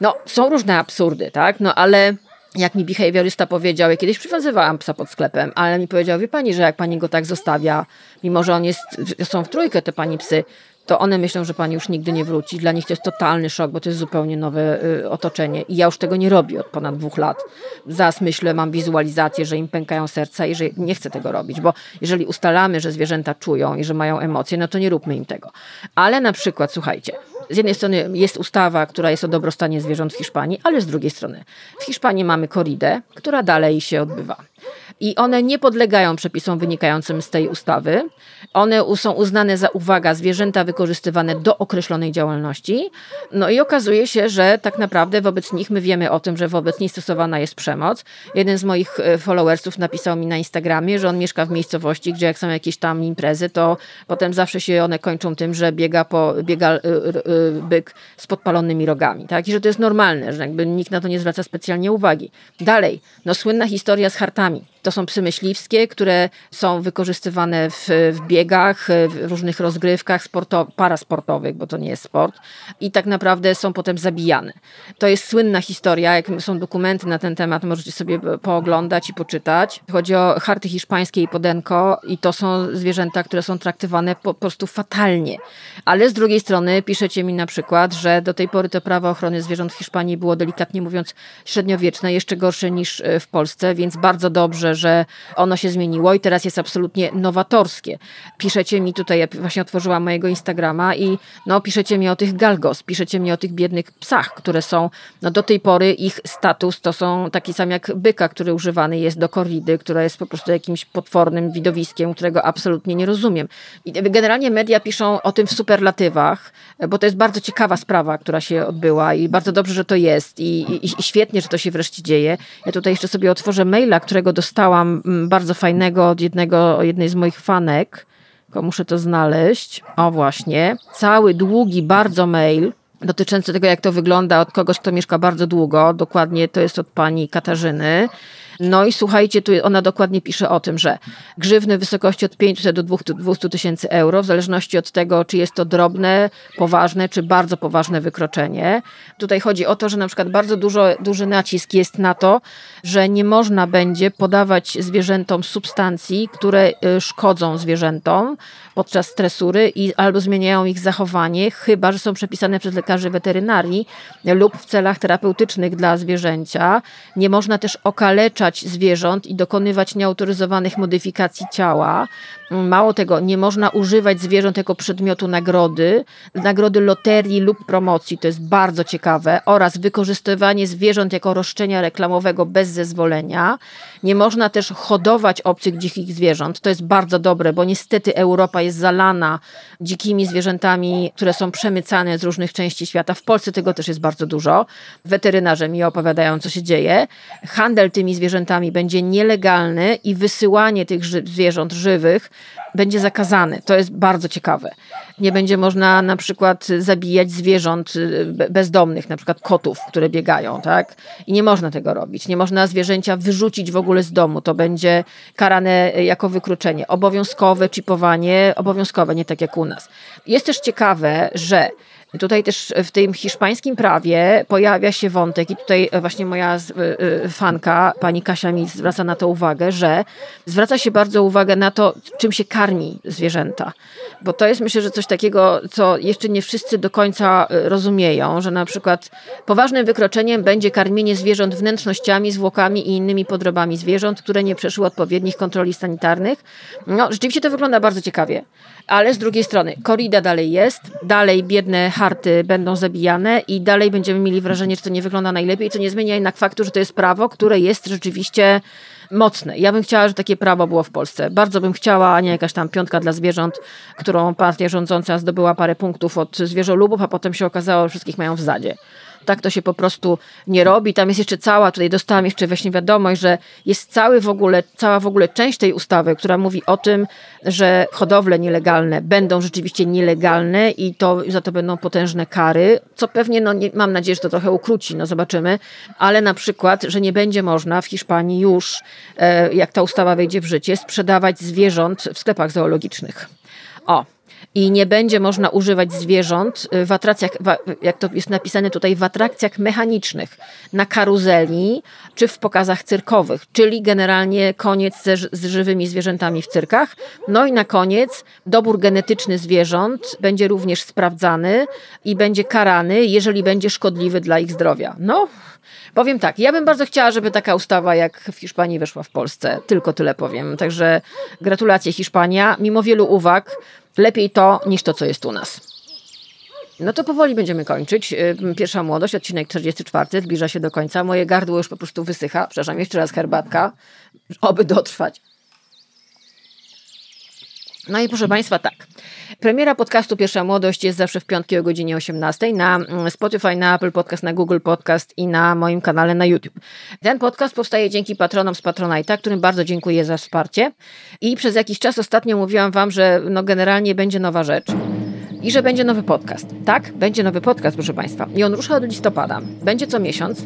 No, są różne absurdy, tak? No ale jak mi behawiorysta powiedział, ja kiedyś przywiązywałam psa pod sklepem, ale mi powiedział, wie pani, że jak pani go tak zostawia, mimo że on jest, są w trójkę te pani psy, to one myślą, że pani już nigdy nie wróci. Dla nich to jest totalny szok, bo to jest zupełnie nowe y, otoczenie. I ja już tego nie robię od ponad dwóch lat. Zaraz myślę, mam wizualizację, że im pękają serca i że nie chcę tego robić, bo jeżeli ustalamy, że zwierzęta czują i że mają emocje, no to nie róbmy im tego. Ale na przykład, słuchajcie, z jednej strony jest ustawa, która jest o dobrostanie zwierząt w Hiszpanii, ale z drugiej strony w Hiszpanii mamy koridę, która dalej się odbywa i one nie podlegają przepisom wynikającym z tej ustawy. One są uznane za, uwaga, zwierzęta wykorzystywane do określonej działalności. No i okazuje się, że tak naprawdę wobec nich my wiemy o tym, że wobec nich stosowana jest przemoc. Jeden z moich e, followersów napisał mi na Instagramie, że on mieszka w miejscowości, gdzie jak są jakieś tam imprezy, to potem zawsze się one kończą tym, że biega, po, biega y, y, byk z podpalonymi rogami. Tak? I że to jest normalne, że jakby nikt na to nie zwraca specjalnie uwagi. Dalej, no słynna historia z hartami. money To są psy myśliwskie, które są wykorzystywane w, w biegach, w różnych rozgrywkach sporto, parasportowych, bo to nie jest sport, i tak naprawdę są potem zabijane. To jest słynna historia, jak są dokumenty na ten temat, możecie sobie pooglądać i poczytać. Chodzi o harty hiszpańskie i podenko, i to są zwierzęta, które są traktowane po prostu fatalnie. Ale z drugiej strony piszecie mi na przykład, że do tej pory to prawo ochrony zwierząt w Hiszpanii było delikatnie mówiąc średniowieczne, jeszcze gorsze niż w Polsce, więc bardzo dobrze, że ono się zmieniło i teraz jest absolutnie nowatorskie. Piszecie mi tutaj, ja właśnie otworzyłam mojego Instagrama i no, piszecie mi o tych galgos, piszecie mi o tych biednych psach, które są, no do tej pory ich status to są taki sam jak byka, który używany jest do korridy, która jest po prostu jakimś potwornym widowiskiem, którego absolutnie nie rozumiem. I generalnie media piszą o tym w superlatywach, bo to jest bardzo ciekawa sprawa, która się odbyła i bardzo dobrze, że to jest i, i, i świetnie, że to się wreszcie dzieje. Ja tutaj jeszcze sobie otworzę maila, którego dostałam mm, bardzo fajnego od jednego, jednej z moich fanek. Tylko muszę to znaleźć. O właśnie. Cały długi bardzo mail dotyczący tego, jak to wygląda od kogoś, kto mieszka bardzo długo. Dokładnie to jest od pani Katarzyny. No i słuchajcie, tu ona dokładnie pisze o tym, że grzywny w wysokości od 500 do 200 tysięcy euro, w zależności od tego, czy jest to drobne, poważne, czy bardzo poważne wykroczenie. Tutaj chodzi o to, że na przykład bardzo dużo, duży nacisk jest na to, że nie można będzie podawać zwierzętom substancji, które y, szkodzą zwierzętom podczas stresury i albo zmieniają ich zachowanie, chyba że są przepisane przez lekarzy weterynarii lub w celach terapeutycznych dla zwierzęcia. Nie można też okaleczać zwierząt i dokonywać nieautoryzowanych modyfikacji ciała. Mało tego, nie można używać zwierząt jako przedmiotu nagrody, nagrody loterii lub promocji, to jest bardzo ciekawe, oraz wykorzystywanie zwierząt jako roszczenia reklamowego bez zezwolenia. Nie można też hodować obcych dzikich zwierząt, to jest bardzo dobre, bo niestety Europa jest zalana dzikimi zwierzętami, które są przemycane z różnych części świata. W Polsce tego też jest bardzo dużo. Weterynarze mi opowiadają, co się dzieje. Handel tymi zwierzętami będzie nielegalny i wysyłanie tych ży zwierząt żywych będzie zakazany. To jest bardzo ciekawe. Nie będzie można na przykład zabijać zwierząt y, bezdomnych, na przykład kotów, które biegają, tak? I nie można tego robić. Nie można zwierzęcia wyrzucić w ogóle z domu. To będzie karane jako wykroczenie. Obowiązkowe chipowanie, obowiązkowe, nie tak jak u nas. Jest też ciekawe, że Tutaj też w tym hiszpańskim prawie pojawia się wątek, i tutaj właśnie moja y, y, fanka, pani Kasia mi zwraca na to uwagę, że zwraca się bardzo uwagę na to, czym się karmi zwierzęta. Bo to jest myślę, że coś takiego, co jeszcze nie wszyscy do końca y, rozumieją, że na przykład poważnym wykroczeniem będzie karmienie zwierząt wnętrznościami, zwłokami i innymi podrobami zwierząt, które nie przeszły odpowiednich kontroli sanitarnych. No, rzeczywiście to wygląda bardzo ciekawie. Ale z drugiej strony, korida dalej jest, dalej biedne harty będą zabijane i dalej będziemy mieli wrażenie, że to nie wygląda najlepiej, co nie zmienia jednak faktu, że to jest prawo, które jest rzeczywiście mocne. Ja bym chciała, że takie prawo było w Polsce. Bardzo bym chciała, a nie jakaś tam piątka dla zwierząt, którą partia rządząca zdobyła parę punktów od zwierzolubów, a potem się okazało, że wszystkich mają w zadzie. Tak to się po prostu nie robi. Tam jest jeszcze cała, tutaj dostałam jeszcze właśnie wiadomość, że jest cały w ogóle, cała w ogóle część tej ustawy, która mówi o tym, że hodowle nielegalne będą rzeczywiście nielegalne i to za to będą potężne kary, co pewnie, no nie, mam nadzieję, że to trochę ukróci, no zobaczymy, ale na przykład, że nie będzie można w Hiszpanii już, e, jak ta ustawa wejdzie w życie, sprzedawać zwierząt w sklepach zoologicznych. O, i nie będzie można używać zwierząt w atracjach, jak to jest napisane tutaj, w atrakcjach mechanicznych, na karuzeli czy w pokazach cyrkowych, czyli generalnie koniec z żywymi zwierzętami w cyrkach. No i na koniec dobór genetyczny zwierząt będzie również sprawdzany i będzie karany, jeżeli będzie szkodliwy dla ich zdrowia. No, Powiem tak, ja bym bardzo chciała, żeby taka ustawa jak w Hiszpanii weszła w Polsce. Tylko tyle powiem. Także gratulacje Hiszpania. Mimo wielu uwag, lepiej to niż to, co jest u nas. No to powoli będziemy kończyć. Y, pierwsza młodość, odcinek 44, zbliża się do końca. Moje gardło już po prostu wysycha. Przepraszam, jeszcze raz herbatka, oby dotrwać. No i proszę Państwa, tak. Premiera podcastu Pierwsza Młodość jest zawsze w piątki o godzinie 18 na mm, Spotify, na Apple Podcast, na Google Podcast i na moim kanale na YouTube. Ten podcast powstaje dzięki patronom z Patronite'a, którym bardzo dziękuję za wsparcie. I przez jakiś czas ostatnio mówiłam Wam, że no generalnie będzie nowa rzecz i że będzie nowy podcast. Tak, będzie nowy podcast, proszę Państwa. I on rusza od listopada. Będzie co miesiąc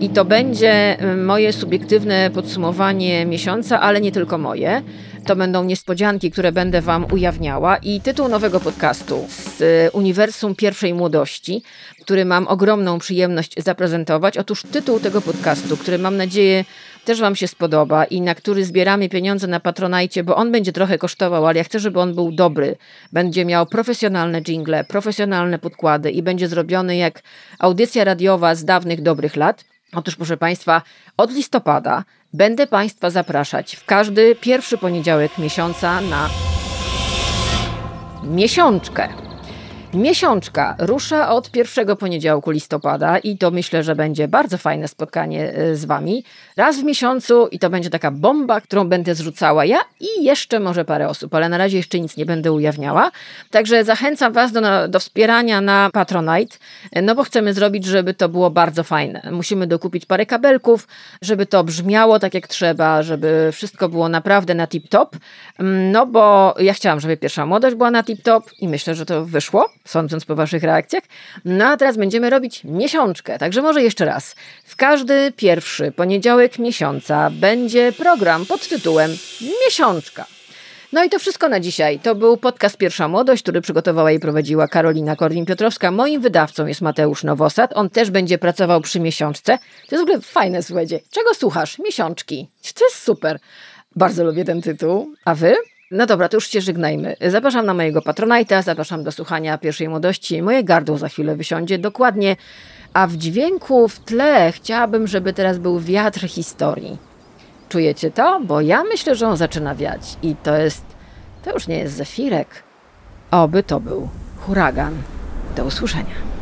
i to będzie mm, moje subiektywne podsumowanie miesiąca, ale nie tylko moje. To będą niespodzianki, które będę Wam ujawniała. I tytuł nowego podcastu z Uniwersum Pierwszej Młodości, który mam ogromną przyjemność zaprezentować. Otóż tytuł tego podcastu, który mam nadzieję też Wam się spodoba i na który zbieramy pieniądze na Patronajcie, bo on będzie trochę kosztował, ale ja chcę, żeby on był dobry. Będzie miał profesjonalne jingle, profesjonalne podkłady i będzie zrobiony jak audycja radiowa z dawnych dobrych lat. Otóż, proszę Państwa, od listopada będę Państwa zapraszać w każdy pierwszy poniedziałek miesiąca na miesiączkę. Miesiączka rusza od pierwszego poniedziałku listopada i to myślę, że będzie bardzo fajne spotkanie y, z Wami. Raz w miesiącu i to będzie taka bomba, którą będę zrzucała ja i jeszcze może parę osób, ale na razie jeszcze nic nie będę ujawniała. Także zachęcam Was do, do wspierania na Patronite, no bo chcemy zrobić, żeby to było bardzo fajne. Musimy dokupić parę kabelków, żeby to brzmiało tak jak trzeba, żeby wszystko było naprawdę na tip-top. No bo ja chciałam, żeby pierwsza młodość była na tip-top i myślę, że to wyszło sądząc po Waszych reakcjach. No a teraz będziemy robić miesiączkę, także może jeszcze raz. W każdy pierwszy poniedziałek miesiąca będzie program pod tytułem Miesiączka. No i to wszystko na dzisiaj. To był podcast Pierwsza Młodość, który przygotowała i prowadziła Karolina Korwin-Piotrowska. Moim wydawcą jest Mateusz Nowosad. On też będzie pracował przy miesiączce. To jest w ogóle fajne, słuchajcie. Czego słuchasz? Miesiączki. To jest super. Bardzo lubię ten tytuł. A wy? No dobra, to już się żegnajmy. Zapraszam na mojego Patronite'a, zapraszam do słuchania pierwszej młodości. Moje gardło za chwilę wysiądzie dokładnie, a w dźwięku w tle chciałabym, żeby teraz był wiatr historii. Czujecie to? Bo ja myślę, że on zaczyna wiać i to jest, to już nie jest zefirek. Oby to był huragan. Do usłyszenia.